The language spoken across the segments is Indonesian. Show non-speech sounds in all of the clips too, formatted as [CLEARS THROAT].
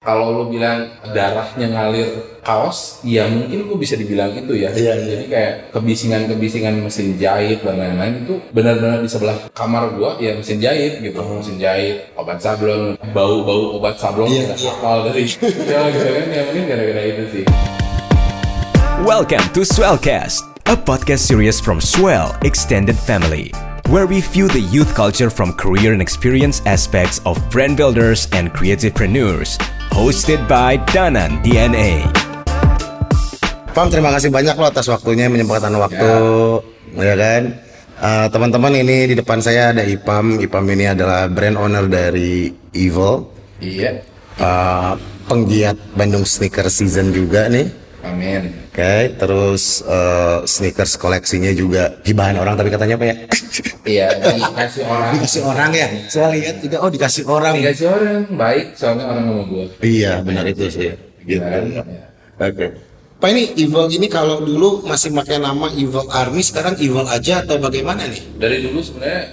Kalau lu bilang darahnya ngalir kaos, ya mungkin lu bisa dibilang itu ya. Iya, iya. Jadi kayak kebisingan-kebisingan mesin jahit dan lain-lain itu benar-benar di sebelah kamar gua ya mesin jahit gitu. Mesin jahit, obat sablon, bau-bau obat sablon Iya, iya. dari [LAUGHS] ya gitu kan ya mungkin gara-gara itu sih. Welcome to Swellcast, a podcast series from Swell Extended Family, where we view the youth culture from career and experience aspects of brand builders and creativepreneurs. Hosted by Danan DNA. Pam terima kasih banyak loh atas waktunya menyempatkan waktu ya, kan? Eh, teman-teman ini di depan saya ada Ipam. Ipam ini adalah brand owner dari Evil. Iya. Eh, penggiat Bandung sneaker season juga nih Amin. Oke, terus eh, sneakers koleksinya juga hibahan orang tapi katanya apa ya? [LAUGHS] Iya, dikasih orang. dikasih orang ya? Saya lihat juga oh dikasih orang. Dikasih orang baik soalnya orang sama gua. Iya, benar itu sih. Gitu. Kan? Oke. Pak ini Evil ini kalau dulu masih pakai nama Evil Army, sekarang Evil aja atau bagaimana nih? Dari dulu sebenarnya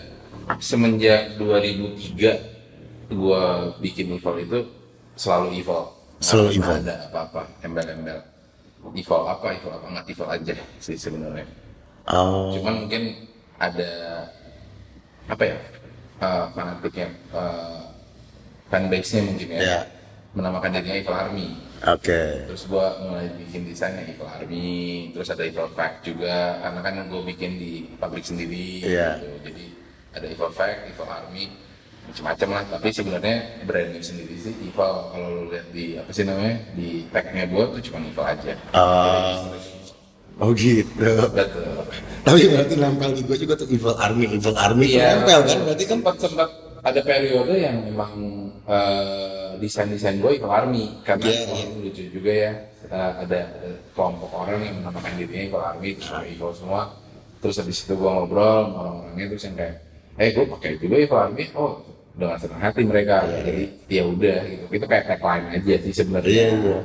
semenjak 2003 gua bikin evil itu selalu evil. Selalu evil. Ada apa-apa, embel-embel. Evil apa, evil apa nggak evil aja sih sebenarnya. Oh. Cuman mungkin ada apa ya uh, fanatiknya uh, fanbase-nya mungkin ya. Ya. Menamakan dirinya Evil Army. Oke. Terus gua mulai bikin desainnya Evil Army, terus ada Evil Fact juga, karena kan gue bikin di pabrik sendiri. Iya. gitu. Jadi ada Evil Fact, Evil Army, macam-macam lah. Tapi sebenarnya brandnya sendiri sih Evil. Kalau lu lihat di apa sih namanya di tagnya gue tuh cuma Evil aja. Oh. Oh gitu. Betul. Tapi berarti nempel di gue juga tuh Evil Army, Evil Army Iya. nempel kan? Berarti kan sempat sempat ada periode yang memang eh, desain-desain gue Evil Army karena oh, iya. lucu juga ya ada, ada kelompok orang yang menamakan dirinya Evil Army terus Evil semua terus habis itu gue ngobrol sama orang-orangnya terus yang kayak eh gue pakai juga Evil Army oh dengan senang hati mereka jadi ya udah gitu itu kayak tagline aja sih sebenarnya Iya, iya.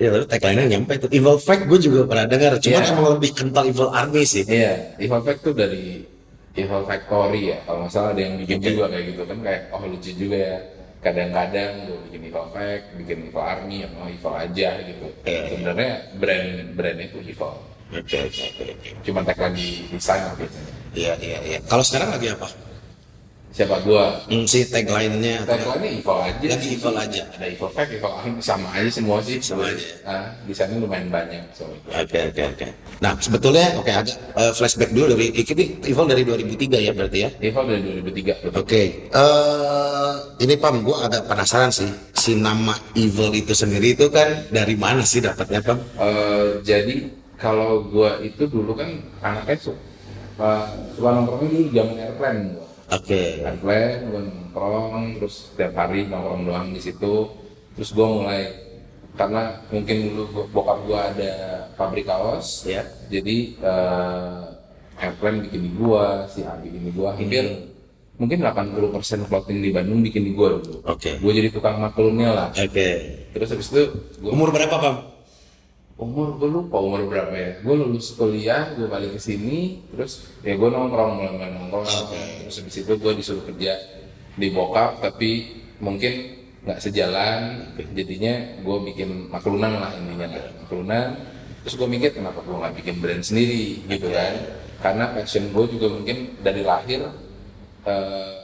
Ya tapi tagline-nya nyampe itu Evil Fact gue juga pernah dengar, cuman Iya. emang lebih kental Evil Army sih. Iya, Evil Fact tuh dari Evil Factory ya. Kalau nggak salah ada yang bikin juga kayak gitu kan kayak oh lucu juga ya. Kadang-kadang gue bikin Evil Fact, bikin Evil Army, atau Evil aja gitu. Iya. Sebenarnya brand brandnya itu Evil. Oke, oke, oke. oke. Cuma tag lagi desain biasanya. Iya, iya, iya. Kalau sekarang lagi apa? Siapa gua? Hmm, si tagline-nya atau Tagline Evil aja. Lagi. Evil aja. Ada Evil Fact, Evil sama aja semua sih. Sama aja. Ah, desainnya lumayan banyak. Oke oke oke. Nah sebetulnya oke agak eh, flashback dulu dari ini Evil dari 2003 ya berarti ya. Evil dari 2003 betul. Oke. eh ini Pam, gue agak penasaran sih si nama Evil itu sendiri itu kan dari mana sih dapatnya Pam? Eh, jadi kalau gua itu dulu kan anaknya suka uh, suka nongkrongnya dulu zaman airplane Oke. Airplane gua nongkrong terus setiap hari nongkrong doang di situ. Terus gua mulai karena mungkin dulu bokap gua ada pabrik kaos Ya. jadi eh, airplane bikin di gua, si A bikin di gua, hampir mungkin 80% clothing di Bandung bikin di gua dulu. Oke. Gua jadi tukang maklumnya lah. Oke. Terus habis itu gua Umur berapa Pam? Umur gue lupa umur berapa ya. Gue lulus kuliah gue balik ke sini terus ya gue nongkrong mulai mulai nongkrong terus habis itu gue disuruh kerja di bokap tapi mungkin nggak sejalan. Jadinya gue bikin maklunan lah intinya. Maklunan. Terus gue mikir kenapa gue nggak bikin brand sendiri gitu kan. Karena passion gue juga mungkin dari lahir eh,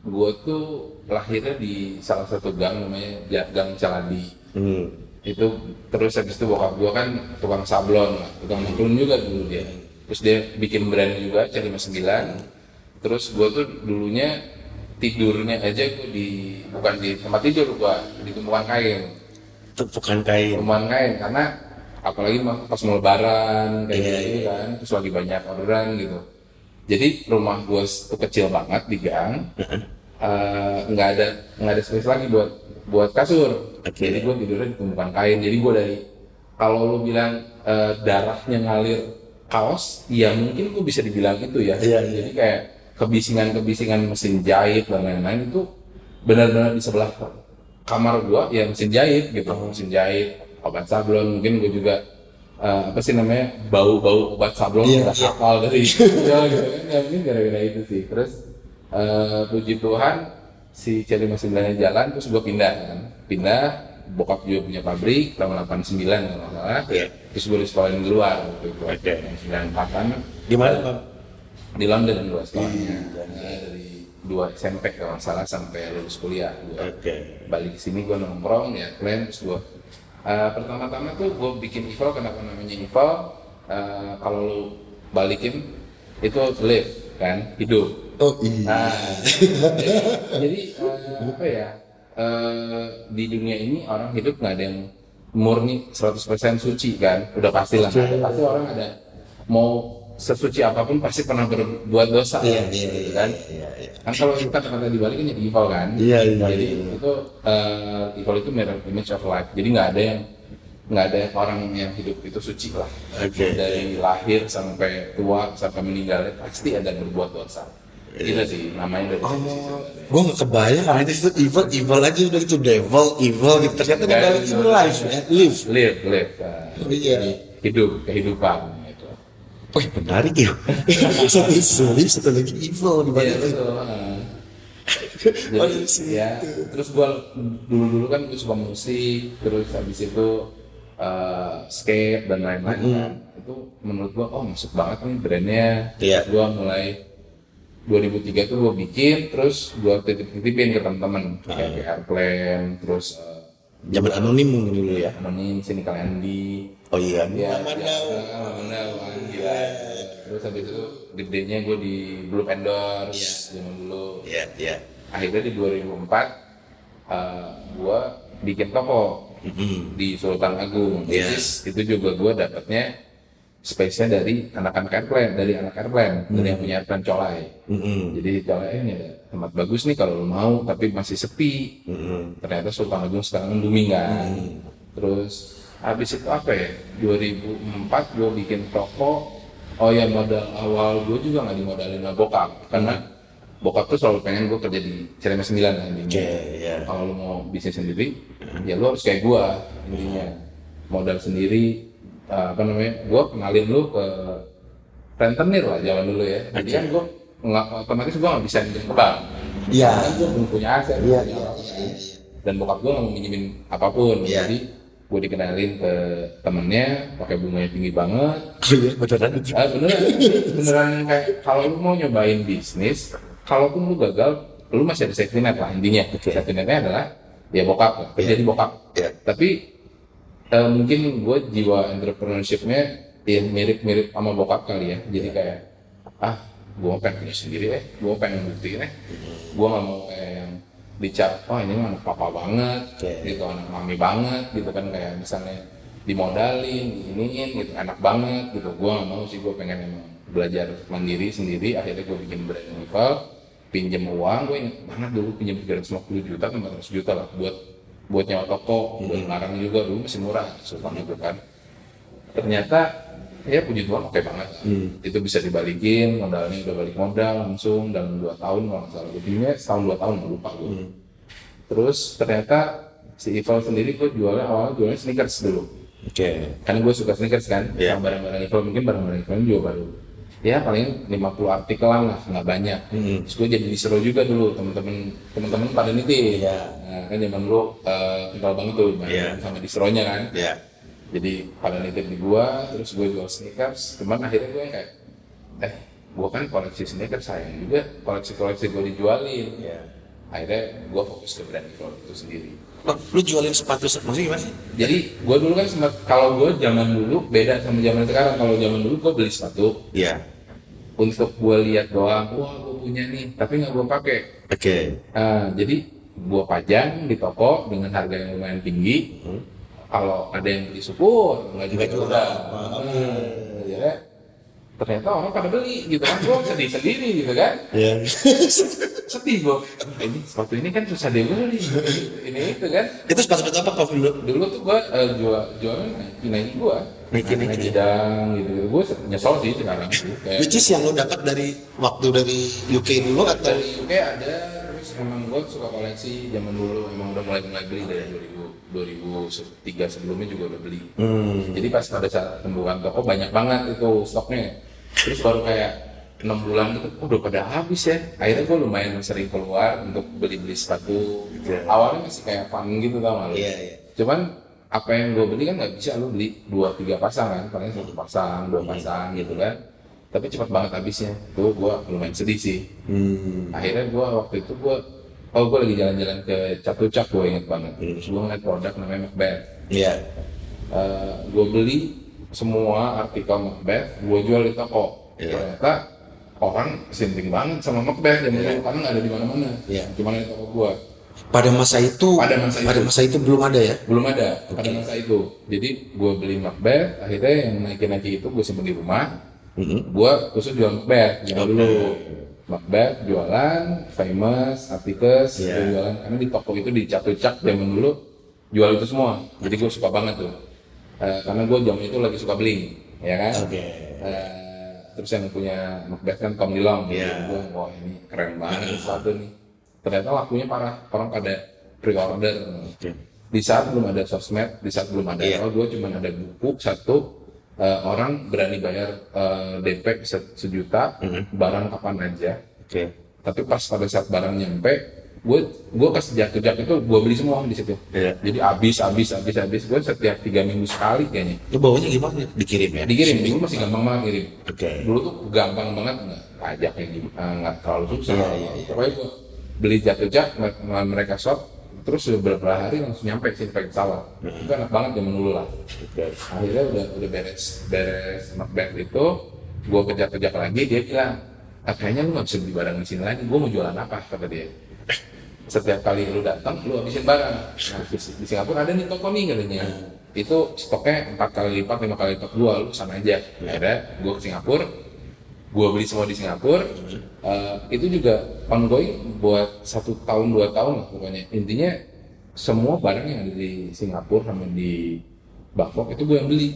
gue tuh lahirnya di salah satu gang namanya gang Caladi Hmm. Itu terus habis itu bokap gua kan tukang sablon lah tukang maklum juga dulu dia. Terus dia bikin brand juga C59 terus gua tuh dulunya tidurnya aja gua di bukan di tempat tidur gua di tumpukan kain. Tumpukan kain. tumpukan kain karena apalagi pas mau lebaran kayak Iya, gitu kan terus lagi banyak orderan gitu. Jadi rumah gua tuh kecil banget di gang. Eh, nggak ada nggak ada space lagi buat buat kasur. Oke. jadi gue tidurnya di tumpukan kain. Jadi gue dari kalau lu bilang eh, darahnya ngalir kaos ya mungkin gue bisa dibilang itu ya. Iya, iya. jadi kayak kebisingan-kebisingan mesin jahit dan lain-lain itu benar-benar di sebelah kamar gua ya mesin jahit gitu. Mesin jahit obat sablon. Mungkin gue juga eh, apa sih namanya bau-bau obat sablon Iya, udah iya. hafal dari ya gitu kan. Ya mungkin gara-gara itu sih. Terus eh, puji Tuhan si C59 nya jalan terus gue pindah kan. Pindah bokap juga punya pabrik tahun 89 kalau nggak salah. Iya. terus gue di sekolahin di luar waktu itu. Oke. yang 94an Di mana, Bang? di London gue sekolahnya. Nah, dari dua SMP kalau nggak salah sampai lulus kuliah gue Oke. balik ke sini gue nongkrong ya plan terus gue eh, pertama-tama tuh gue bikin eval kenapa namanya eval Eh, kalau lu balikin itu live kan? Hidup. Oh iya. nah jadi, jadi, eh, apa ya eh, di dunia ini orang hidup nggak ada yang murni 100% suci kan? Udah pasti lah ada pasti orang ada. Mau sesuci apa pun pasti pernah berbuat dosa Iya, kan, iya, gitu iya, kan? iya, iya. kan kalau kita kata dibalikin jadi evil kan? Iya, iya, jadi iya. itu eh, evil itu mirror image of life. Jadi nggak ada yang nggak ada orang yang hidup itu suci lah Oke. dari lahir sampai tua sampai meninggal pasti ada yang berbuat dosa Gila sih namanya dari situ sih sebenarnya. Gue gak kebayang aja itu evil, evil aja udah gitu devil, evil gitu. Ternyata Nggak, dibalikin itu- life, ya, live. live live eh, Iya. jadi hidup kehidupan gitu Wih menarik ya. [LAUGHS] satu sulit, satu lagi evil Iya betul. [LAUGHS] heeh. Jadi Oh, situ. ya, terus gua dulu-dulu kan gue suka musik, terus habis itu eh, skate dan lain-lain kan. Itu menurut gua oh masuk banget nih brandnya. Iya. Terus gua mulai 2003 tuh gua bikin, terus gua titip-titipin ke teman-teman kayak kayak Airplane, terus eh, Zaman anonim mungkin dulu ya. anonim sini kalian di Oh iya. Iya, iya, Daud. Muhammad Daud, gila. Terus habis itu gedenya gue di Blue Endorse Iya. zaman dulu. Iya, iya. Akhirnya di 2004 uh, gue bikin toko di Sultan Agung. Iya. Which is, itu juga gue dapatnya space-nya dari anak-anak airplane, dari anak airplane, dari yang punya airplane colai. Mm-mm. Jadi colai ini ada tempat bagus nih kalau lo mau, tapi masih sepi Mm-mm. ternyata Sultan Agung sekarang kan booming kan terus habis itu apa ya 2004 gue bikin toko oh ya modal awal gue juga nggak dimodalin sama bokap karena bokap tuh selalu pengen gue kerja di CRM 9 lah intinya Oke, ya. kalau mau bisnis sendiri ya lu harus kayak gue intinya modal sendiri uh, apa namanya gue kenalin lu ke rentenir lah zaman dulu ya. Jadi kan gue nggak otomatis gue nggak bisa minjem ke bank. Iya. gue belum punya aset. Iya, iya, dan bokap gue nggak mau minjemin apa pun. Iya. jadi gue dikenalin ke temennya pakai bunganya tinggi banget. Iya, beneran. Ah, beneran. Beneran kayak kalau lu mau nyobain bisnis kalaupun lu gagal lu masih ada safety net lah intinya. Safety netnya adalah ya bokap. Iya. jadi bokap. Iya. tapi eh, mungkin gue jiwa entrepreneurshipnya ya mirip-mirip sama bokap kali ya. Jadi kayak ah gue pengen punya sendiri eh gue pengen buktiin eh gue gak mau kayak yang dicap oh ini mah anak papa banget Oke. gitu anak mami banget gitu kan. Kayak misalnya dimodalin diiniin gitu enak banget gitu. Gue gak mau sih gue pengen emang belajar mandiri sendiri. Akhirnya gue bikin brand rival pinjam uang gue inget banget dulu pinjam 350 juta atau 400 juta lah buat buat nyawa toko buat larang juga dulu masih murah sultan itu kan. Ternyata ya puji Tuhan oke banget. Itu bisa dibalikin modalnya udah balik modal langsung dalam dua tahun kalau nggak salah. Pinjamnya setahun dua tahun lupa gue terus ternyata si Ival sendiri gue jualnya awalnya jualnya sneakers dulu. Oke. karena gue suka sneakers kan sama barang-barang Ival mungkin barang-barang Ival juga baru ya paling 50 artikelan lah nggak banyak terus gue jadi disuruh juga dulu temen-temen temen-temen pada nitip Iya. nah, kan zaman dulu eh, kental banget tuh barang Iya. sama disuruhnya kan Iya. jadi pada nitip di gua terus gue jual sneakers cuman akhirnya gue kayak eh gua kan koleksi sneakers sayang juga koleksi-koleksi gue dijualin Iya. akhirnya gua fokus ke brand Eagle itu sendiri Loh, lu jualin sepatu, maksudnya gimana sih? jadi gua dulu kan sempat kalau gua zaman dulu beda sama zaman sekarang kalau zaman dulu gua beli sepatu Iya. Untuk gua lihat doang wah gua punya nih tapi nggak gua pakai Oke. Nah, jadi gua pajang di toko dengan harga yang lumayan tinggi. Kalau ada yang beli syukur, nggak juga juga. Hmm, ya, ternyata orang pada beli gitu kan, gua sedih sendiri gitu kan, Iya. [LAUGHS] sedih gua. Ini sepatu ini kan susah dibeli, ini itu kan. Itu sepatu-sepatu apa kau dulu? Dulu tuh gua eh, jual jualan Nike Nike gua, Nike, Nike. Nike dang gitu. gitu. Gua nyesel sih sekarang. Kayak, Which is yang lu dapat dari waktu dari UK dulu atau? dari UK ada terus emang gue suka koleksi zaman dulu emang udah mulai mulai beli dari 2000 2003 sebelumnya juga udah beli jadi pas pada saat pembukaan toko banyak banget itu stoknya terus baru kayak enam bulan gitu oh, udah pada habis ya akhirnya gue lumayan sering keluar untuk beli beli sepatu Iya. awalnya masih kayak fun gitu tau gak Iya, iya. cuman apa yang gue beli kan nggak bisa lu beli dua tiga pasang kan? Paling satu pasang dua pasang gitu kan. Tapi cepat banget habisnya. Tuh gue lumayan sedih sih. Hmm. akhirnya gue waktu itu gue oh gue lagi jalan-jalan ke Catucak gue inget banget. Terus gue ngeliat produk namanya Macbeth. Iya. gue beli semua artikel Macbeth gue jual di toko. Iya. ternyata orang sinting banget sama Macbeth dan dulu karena nggak ada di mana-mana. Iya. cuma di toko gue Pada masa itu, Pada masa itu. masa itu belum ada ya? belum ada pada masa itu. Jadi gue beli Macbeth akhirnya yang naikin-naikin itu gue simpen di rumah. Gue khusus jual Macbeth jual dulu. Macbeth jualan famous Iya. gue jualan. Karena di toko itu di Catucak zaman dulu jual itu semua. Jadi gue suka banget tuh. Eh, karena gue jam itu lagi suka beli ya kan? Oke. Eh, terus yang punya Macbeth kan Tom Dilong Iya. gue wah ini keren banget [LAUGHS] sepatu nih ternyata lakunya parah orang pada pre-order di saat belum ada sosmed di saat belum ada Iya. apa gue cuma ada buku satu eh, orang berani bayar eh, DP se- sejuta Mm-hmm. barang kapan aja Oke. tapi pas pada saat barang nyampe gue gue pas jatuh-jatuh itu gue beli semua di situ Iya. jadi habis habis habis habis gue setiap tiga minggu sekali kayaknya Itu bawanya gimana? Dikirim ya? dikirim dulu masih gampang banget kirim Oke. dulu tuh gampang banget nggak pajaknya gitu eh, nggak terlalu susah Iya, iya, iya. pokoknya gua beli jatuh jak mereka shop terus beberapa hari langsung nyampe sih pakai pesawat. Itu enak banget zaman dulu lah. Akhirnya udah udah beres beres Macbeth itu gua kejar kejar lagi dia bilang ah, kayaknya lu nggak bisa beli barang di sini lagi gua mau jualan apa? kata dia. Setiap kali lu datang lu habisin barang. Nah di, Singapura ada nih toko nih katanya. Itu stoknya empat kali lipat lima kali lipat gua lu sana aja. Akhirnya gua ke Singapura gua beli semua di Singapura. Eh, itu juga ongoing buat satu tahun dua tahun lah pokoknya. Intinya semua barang yang ada di Singapura sama di Bangkok itu gue yang beli.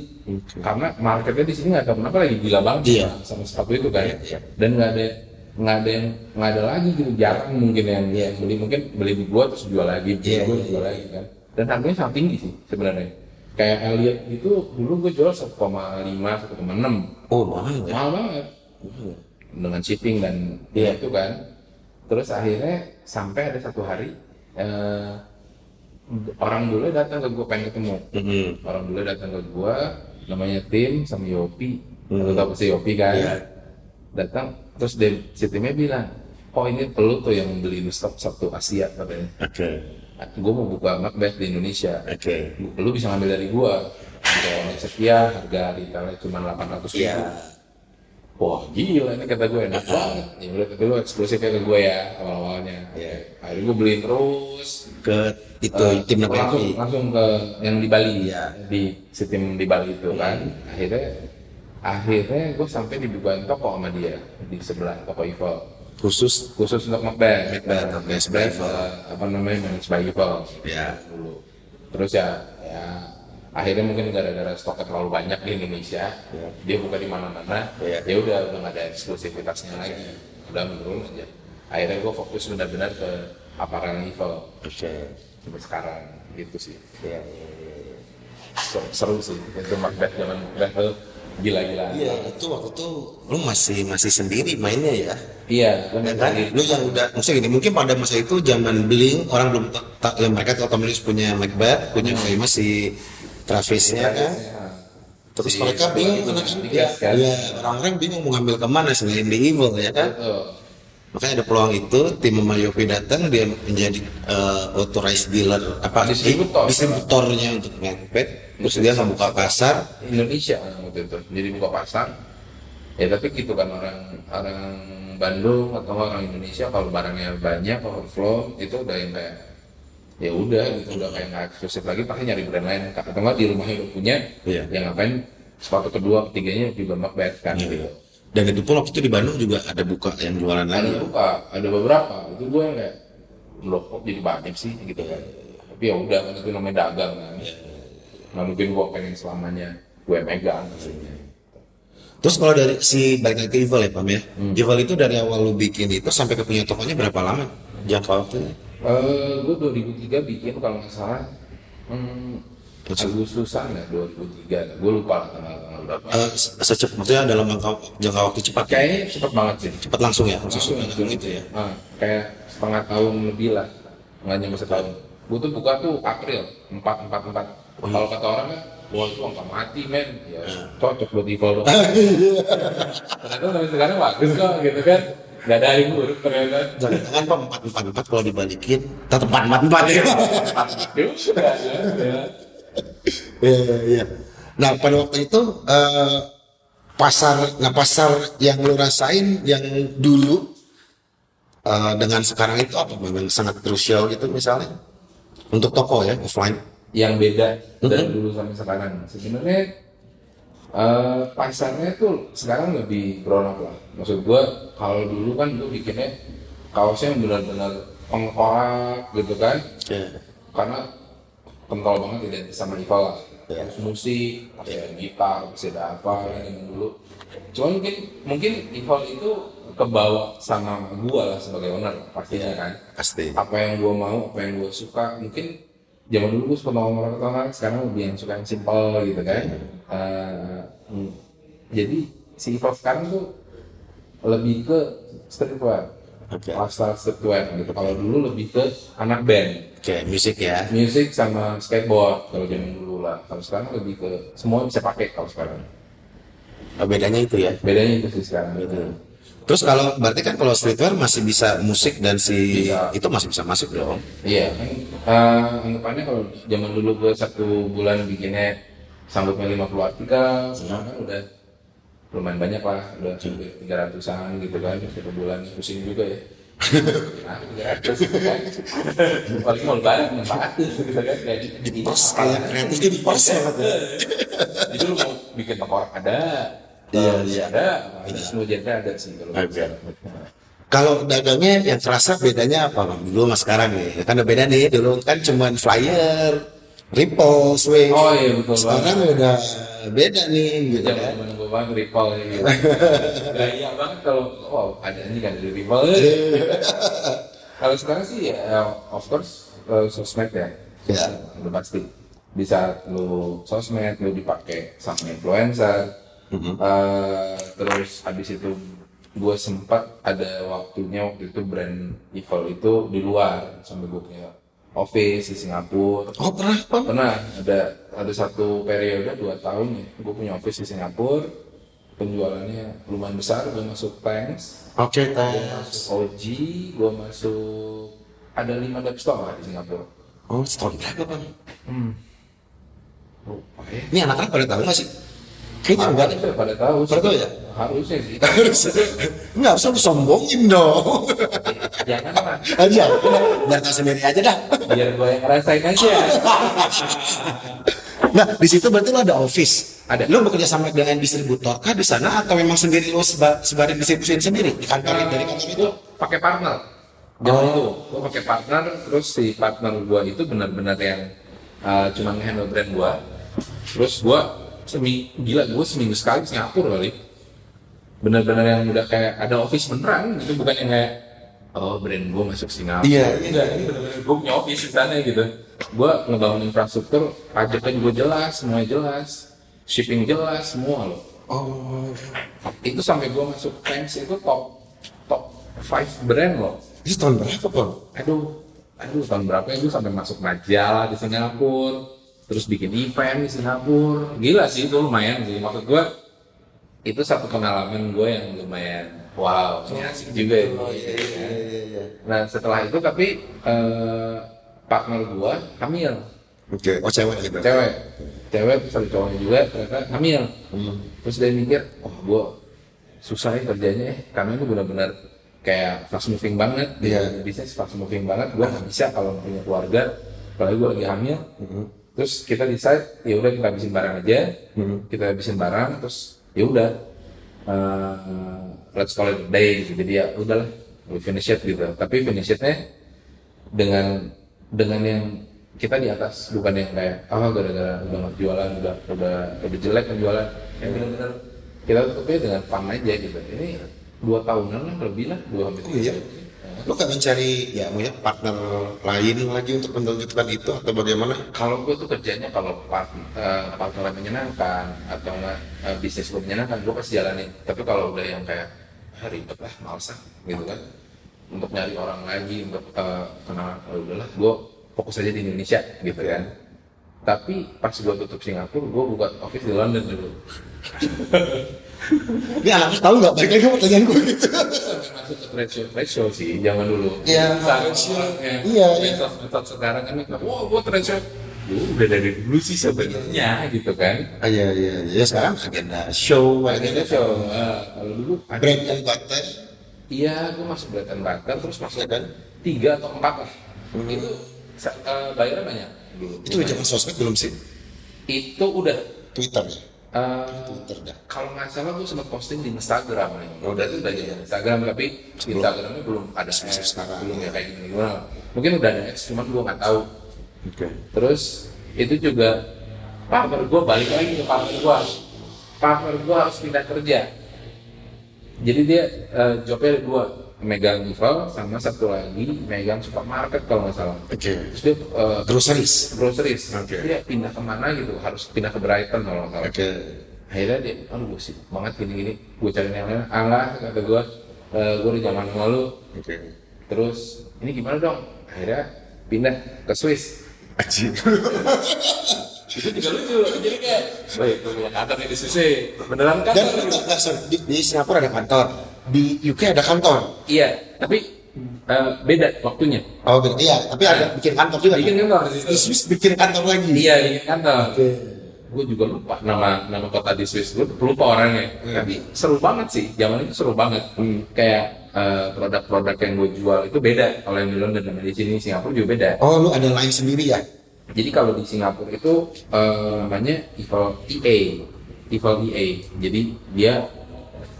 Karena marketnya di sini nggak tahu kenapa lagi gila banget Iya. sama, sepatu itu kan. Iya, iya. dan nggak ada nggak ada yang nggak ada lagi gitu. Jarang mungkin yang yang beli. Mungkin beli di gua terus jual lagi beli Iya, gua iya, jual lagi kan. Dan harganya sangat tinggi sih sebenarnya. Kayak Elliot itu dulu gue jual 1,5 1,6 Oh, mahal ya? mahal banget dengan shipping dan ya itu kan. Terus akhirnya sampai ada satu hari eh, orang dulu datang ke gue pengen ketemu. Mhm. orang dulu datang ke gue namanya Tim sama Yopi. Atau tahu si Yopi kan? Iya. datang terus dia si Timnya bilang oh ini perlu tuh yang beli stok satu Asia katanya. Oke. gue mau buka Macbeth di Indonesia. Oke. lu bisa ngambil dari gua. Kalau setia harga retailnya cuma 800 ribu. Iya. Wah gila ini kata gue enak banget. Ya udah tapi lu eksklusifnya ke gue ya awal awalnya Iya. akhirnya gue beliin terus. Ke itu Eh, tim langsung langsung ke yang di Bali. Iya. di si tim di Bali itu kan. Akhirnya akhirnya gue sampai dibukain toko sama dia. Di sebelah toko Evil Khusus. khusus untuk Macbeth. Macbeth, oke, Evil. eh, apa namanya managed by Evil Ya. dulu. Terus ya ya akhirnya mungkin gara-gara stoknya terlalu banyak di Indonesia Ya. dia buka di mana-mana Ya. ya udah udah nggak ada eksklusivitasnya lagi udah menurun aja akhirnya gue fokus benar-benar ke aparel evil Oke. sampai sekarang gitu sih ya, ya, ya. seru, sih itu Macbeth zaman Macbeth tuh gila-gilaan Iya, itu waktu itu lu masih masih sendiri mainnya ya. iya gue Ya kan? Lu yang udah maksudnya gini, mungkin pada masa itu zaman bling orang belum tak ta- ya mereka tahu Tom Lewis punya Macbeth, punya famous si Travisnya kan. Terus Si- mereka bingung si- anak-anak Digas, ya, kan? Iya, orang-orang bingung mau ngambil ke mana selain di Evil ya kan. Betul. Makanya ada peluang itu tim Mayopi datang dia menjadi uh, authorized dealer apa Distributor. distributornya untuk Macbeth. Terus dia membuka pasar. Indonesia waktu itu jadi buka pasar ya tapi gitu kan orang orang Bandung atau orang Indonesia kalau barangnya banyak overflow itu udah yang kayak ya udah gitu udah kayak nggak eksklusif lagi pakai nyari brand lain. Atau nggak di rumahnya udah punya. Iya. yang ngapain? Sepatu kedua ketiganya juga Macbeth kan gitu. Dan itu pun waktu itu di Bandung juga ada buka yang jualan ada lagi. buka ada beberapa. Itu gue yang kayak loh kok jadi banyak sih? Gitu kan. Tapi ya udah kan itu namanya dagang kan. Nggak mungkin gue pengen selamanya gue megang maksudnya. Terus kalau dari si balik lagi ke Evil ya Pam ya. Evil itu dari awal lu bikin itu sampai ke punya tokonya berapa lama jangka waktunya? Eh, gue 2003 bikin kalau nggak salah hmm? Agustusan ya 2003 gue lupa lah tanggal tanggal berapa. Eh, se- secepat maksudnya dalam jangka, jangka waktu cepat ya? kayaknya cepet banget sih. Cepat langsung ya, langsung langsung langsung. gitu ya. Ah, kayak setengah tahun lebih lah. Nggak nyampe setahun. Gue tuh buka tuh April empat empat empat. Kalau kata orang kan wah itu angka mati men. Ya cocok buat dong [LAUGHS] ternyata sampai sekarang bagus kok gitu kan nggak ada hari buruk ternyata Jangan-jangan Pak empat empat empat kalau dibalikin tetap empat empat empat ya. juga ya. Iya iya. Nah pada waktu itu eh, pasar, nah pasar yang lu rasain yang dulu eh, dengan sekarang itu apa? Memang sangat krusial gitu misalnya untuk toko ya offline. yang beda dari dulu sampai sekarang sebenarnya eh, pasarnya tuh sekarang lebih grown up lah maksud gua kalau dulu kan gue bikinnya kaosnya yang benar-benar pengkorak gitu kan karena kental banget identik sama Ival lah terus musik pasti ada gitar pasti ada apa kan yang dulu cuman mungkin mungkin Ival itu kebawa sama gua lah sebagai owner pastinya kan Pasti. apa yang gue mau, apa yang gue suka. Mungkin zaman dulu gue suka orang orang sekarang lebih yang suka yang simple gitu kan. Hmm. jadi si Evolve sekarang tuh lebih ke streetwear, Oke. lifestyle streetwear gitu. Kalau dulu lebih ke anak band, Oke musik ya. music sama skateboard kalau zaman dulu lah. Kalau sekarang lebih ke semua bisa pakai kalau sekarang. Oh, bedanya itu ya. Bedanya itu sih sekarang. Terus kalau berarti kan kalau streetwear masih bisa musik dan si Bisa. itu masih bisa masuk dong. Iya, eh, anggapannya kalau zaman dulu gue satu bulan bikinnya sambutnya 50 artikel, sekarang kan udah lumayan banyak lah, udah hampir 300an gitu kan, satu bulan pusing juga ya. Nah, 300. Paling mau lebaran manfaat gitu kan, kayak di Pers kayak kreatif di pers ya katanya. [LAUGHS] Jadi lu mau bikin tengkorak ada, Iya, iya. ada, semua genre ada sih kalau Oke. Kalau dagangnya yang terasa bedanya apa bang? Dulu sama sekarang nih, kan udah beda nih. Dulu kan cuman flyer, ripple, swing. Oh iya betul banget. Sekarang udah beda nih gitu Jangan kan. menunggu banget Ripple ya gitu. [LAUGHS] Gaya banget kalau oh ada ini kan dari Ripple. kalau sekarang sih ya of course eh, sosmed ya. Ya. Udah pasti. Di saat lu sosmed lu dipakai sama influencer. Eh, terus habis itu gue sempat ada waktunya waktu itu brand Evil itu di luar sampai gue punya office di Singapura. Oh pernah pernah. Ada ada satu periode dua tahun ya gue punya office di Singapura. Penjualannya lumayan besar gue masuk Tanks. Oke gue teh. masuk OG gue masuk ada lima dep store lah di Singapura. Oh setahun berapa bang? lupa ya. Ini anak-anak pada tahu nggak sih? Kayaknya enggak. Harusnya pada tahu sih. Pada tahu ya? harusnya sih Enggak usah lu sombongin dong. jangan lah aja. Biar tahu sendiri aja dah. biar gue yang ngerasain aja Nah, di situ berarti lu ada office. Ada. Lu bekerja sama dengan distributor kah di sana atau memang sendiri lu seba, sebarin distribusiin sendiri di kantor dari kantor itu? pakai partner zaman itu gue pakai partner terus si partner gue itu benar-benar yang uh, cuma ngehandle brand gue terus gue semi gila gue seminggu sekali ke Singapura kali benar-benar yang udah kayak ada office beneran gitu bukan yang kayak oh brand gue masuk Singapura. Iya. enggak ini benar-benar gue punya office di sana gitu. Gue ngebangun infrastruktur pajaknya juga jelas semuanya jelas shipping jelas semua loh. Oh, itu sampai gue masuk Times itu top top 5 brand loh. Itu tahun berapa, Bang? aduh aduh tahun berapa ya gue sampai masuk majalah di Singapura terus bikin event di Singapura. Gila sih itu lumayan sih. Maksud gue itu satu pengalaman gue yang lumayan wow. Ini asik juga ya. nah setelah itu tapi eh, partner gue hamil. Oke, oh cewek gitu. cewek. Cewek satu cowoknya juga ternyata hamil. Terus dia mikir oh gue susah ya kerjanya ya. Karena itu benar-benar kayak fast moving banget. Di Iya. bisnis fast moving banget. Gue nggak bisa kalau punya keluarga. Apalagi gue lagi hamil terus kita decide ya udah kita habisin barang aja. Kita habisin barang terus ya udah eh, let's call it day gitu. Jadi ya udahlah we finish it gitu. Tapi finish itnya dengan dengan yang kita di atas bukan yang kayak ah gara-gara udah nggak jualan udah udah udah jelek penjualan yang benar-benar kita tutupnya dengan fun aja gitu. Ini dua tahunan lah lebih lah dua hampir Oh, Lu gak mencari ya punya partner lain lagi untuk melanjutkan itu atau bagaimana? kalau gue tuh kerjanya kalau part, eh, partner menyenangkan atau enggak eh, bisnis gue menyenangkan gue pasti jalanin. Tapi kalau udah yang kayak ah, ribet lah males gitu kan. Untuk nyari orang lagi untuk eh, kenal ya udahlah gue fokus aja di Indonesia gitu kan. Tapi pas gue tutup Singapura gue buka office di London dulu [LAUGHS] Ini anakku tahu nggak? Balik lagi pertanyaan gue gitu. masuk ke trade show trade show sih zaman dulu Iya, trade show. Iya, iya. medsos medsos sekarang kan wah gue trade show udah dari dulu sih sebenarnya gitu kan Ah, Iya iya iya. Sekarang agenda show, agenda show eh, kalau dulu brand and butter. iya gue masuk bread and butter terus masuk Iya kan? tiga atau empat lah itu sa- eh, bayarnya banyak dulu Itu udah zaman sosmed belum sih? itu udah Twitter ya. Twitter dah. kalau nggak salah gue sempat posting di Instagram nih. Oh, udah itu udah jadi Instagram tapi Sebelum- Instagramnya belum ada ads, sekarang. belum ya kayak gini gimana. Mungkin udah ada ads, cuman gue nggak tahu. Oke. Terus itu juga partner gue balik lagi ke partner gue. Partner gue harus pindah kerja. Jadi dia eh, jobnya ada dua, megang Ival sama satu lagi megang supermarket kalau nggak salah. Oke. Terus dia eh, Groceries. groceries. Oke. Dia pindah ke mana gitu, harus pindah ke Brighton kalau nggak salah Oke. akhirnya dia aduh gue sibuk banget gini gini gue cari yang lain ah nggak, kata gue "Eh, gue udah zaman sama lu Oke. terus ini gimana dong akhirnya pindah ke Swiss Aji. itu juga lucu jadi kayak woi gue punya kantor nih di Swiss nih." beneran kan Dan sorry. di, di Singapura ada kantor, di UK ada kantor. iya tapi eh, beda waktunya Oh gitu. Iya, tapi ada bikin kantor juga. bikin kan? kantor di Swiss bikin kantor lagi. iya bikin kantor Oke. gue juga lupa nama nama kota di Swiss gue lupa orangnya tapi seru banget sih zaman itu seru banget kayak eh, produk-produk yang gue jual itu beda kalau yang di London sama di sini Singapura juga beda Oh, lu ada line sendiri ya? jadi kalau di Singapura itu eh, namanya Eval EA Eval EA jadi dia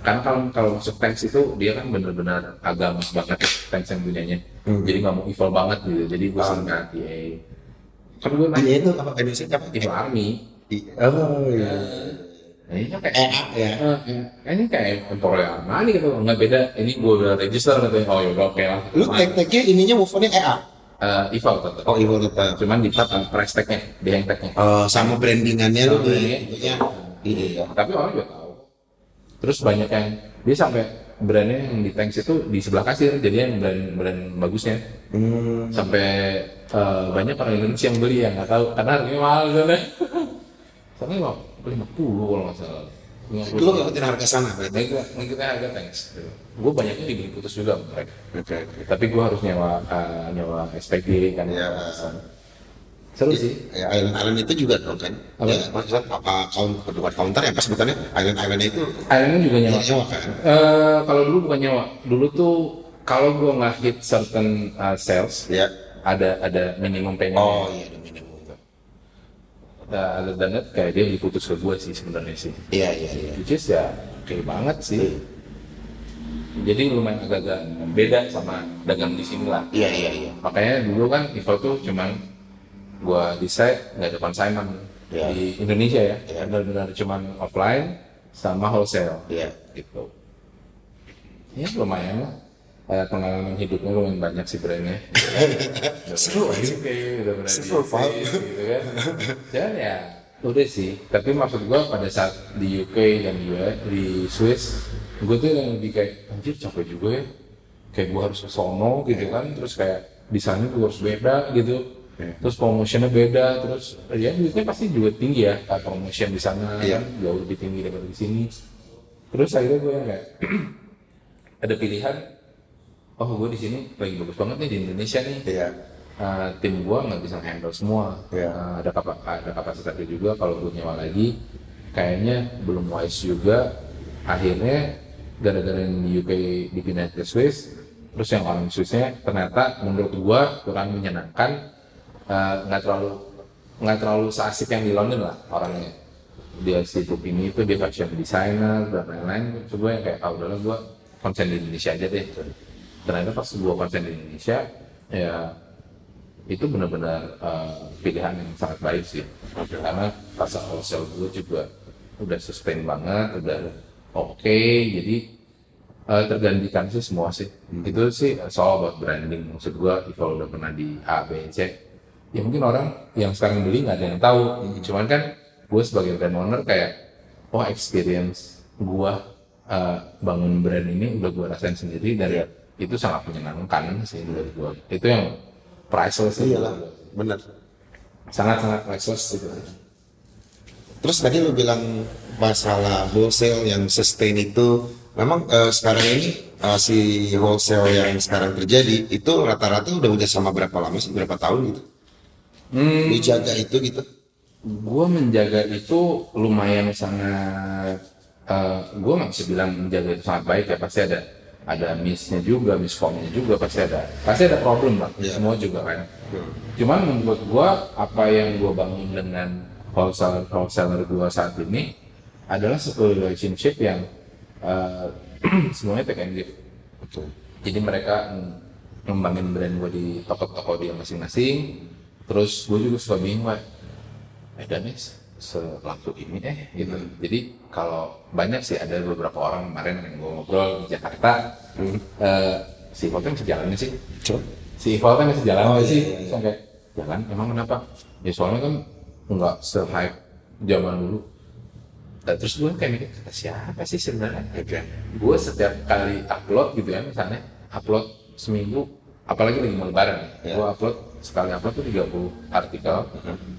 karena kalau kalau masuk tanks itu dia kan benar-benar agama banget ya, tanks yang punyanya jadi nggak mau evil banget gitu jadi gue singkat EA kan gue nanya itu apa Indonesia apa? Evil Army Oh iya. Ini kan kayak ya. Eh, eh, ini kayak Empore Armani gitu nggak beda ini gue udah register katanya oh yaudah oke lah Lu tag-tagnya ininya move on-nya EA. Eh, Eval tetap Oh, Evil tetap. cuman di uh, price tag-nya di hang tag-nya Oh, sama brandingannya lu di. Iya. tapi orang juga terus banyak yang dia sampai brandnya yang di tanks itu di sebelah kasir jadi yang brand brand bagusnya Hmm. sampai eh, banyak orang Indonesia yang beli yang nggak tahu karena harganya mahal sana sana lima lima puluh kalau nggak salah Lu ngikutin harga sana berarti. Gue ngikutin harga tanks gue banyaknya dibeli putus juga mereka Oke, oke. tapi gue harus nyewa eh, nyewa SPG kan Iya. Seru sih Ya, Island Island itu juga dong kan? Apa? Ya, maksudnya apa count bukan counter ya pas sebutannya Island Island itu Islandnya juga nyewa nyewa kan? Eh, kalau dulu bukan nyewa dulu tuh kalau gue nggak hit certain uh, sales Ya. ada ada minimum payment Oh iya ada minimum. Nah, than that, kayak dia diputus ke gue sih sebenarnya sih Iya iya iya. which is ya oke banget sih jadi lumayan agak-agak beda sama dagang di sini lah Iya iya iya. makanya dulu kan Evo tuh cuman gua decide nggak ada consignment Iya. di Indonesia ya. Iya. benar-benar cuman offline sama wholesale. Iya. gitu. Ya lumayan lah. Eh, pengalaman hidupnya lumayan banyak sih brandnya. [LAUGHS] Seru aja. Kayak udah pernah Seru, gitu kan. Dan ya udah sih. Tapi maksud gua pada saat di UK dan juga di Swiss gue tuh yang lebih kayak anjir capek juga ya. Kayak gua harus ke sono gitu kan. Terus kayak desainnya juga harus beda gitu terus promotionnya beda terus ya duitnya pasti juga tinggi ya kayak promotion di sana kan jauh lebih tinggi daripada di sini. Terus akhirnya gue yang kayak [CLEARS THROAT] ada pilihan oh gue di sini lagi bagus banget nih di Indonesia nih. Iya. Uh, tim gua nggak bisa handle semua. Iya. Uh, ada kapa- ada kapasitasnya juga kalau gue nyewa lagi kayaknya belum wise juga. Akhirnya gara-gara yang di UK dipindah ke Swiss terus yang orang Swissnya ternyata menurut gua kurang menyenangkan Uh, nggak terlalu nggak terlalu seasik yang di London lah orangnya. Dia sibuk ini itu dia fashion designer dan lain-lain. Coba yang kayak ah udahlah gua konsen di Indonesia aja deh. Ternyata pas gua konsen di Indonesia ya itu benar-benar uh, pilihan yang sangat baik sih. Karena pasar wholesale gue juga udah sustain banget udah oke. Jadi uh, tergantikan sih semua sih. Itu sih soal about branding. Maksud gue kalau udah pernah di A B C ya mungkin orang yang sekarang beli nggak ada yang tahu cuman kan gue sebagai brand owner kayak oh experience gue uh, bangun brand ini udah gue rasain sendiri dan itu sangat menyenangkan sih menurut gue itu yang priceless sih Iyalah. menurut gua. bener. sangat-sangat priceless gitu Terus tadi lu bilang masalah wholesale yang sustain itu memang eh, sekarang ini eh, si wholesale yang sekarang terjadi itu rata-rata udah udah sama berapa lama sih berapa tahun gitu? Hmm, Dijaga itu gitu. gue menjaga itu lumayan sangat eh gue nggak bisa bilang menjaga itu sangat baik ya pasti ada ada missnya juga miscomnya juga pasti ada pasti ada problem lah Iya. semua juga kan cuman menurut gue apa yang gue bangun dengan wholesaler wholesaler gue saat ini adalah satu relationship yang eh, [CLEARS THROAT] semuanya take and give Betul. jadi mereka ng- ngembangin brand gue di toko-toko dia masing-masing terus gue juga suka bingung Wak, eh Danes selaku ini eh gitu. Jadi kalau banyak sih ada beberapa orang kemarin yang gue ngobrol di Jakarta. Eh, si Iqbal masih jalan sih. Coba. si Iqbal kan masih jalan Oh, iya, sih. iya, iya. Saya kayak jalan emang kenapa? Ya soalnya kan nggak se-hype zaman dulu. Nah, terus gue kayak mikir kata siapa sih sebenarnya? Gue setiap kali upload gitu ya misalnya upload seminggu apalagi lagi mau lebaran Ya. gue upload sekali upload tuh 30 artikel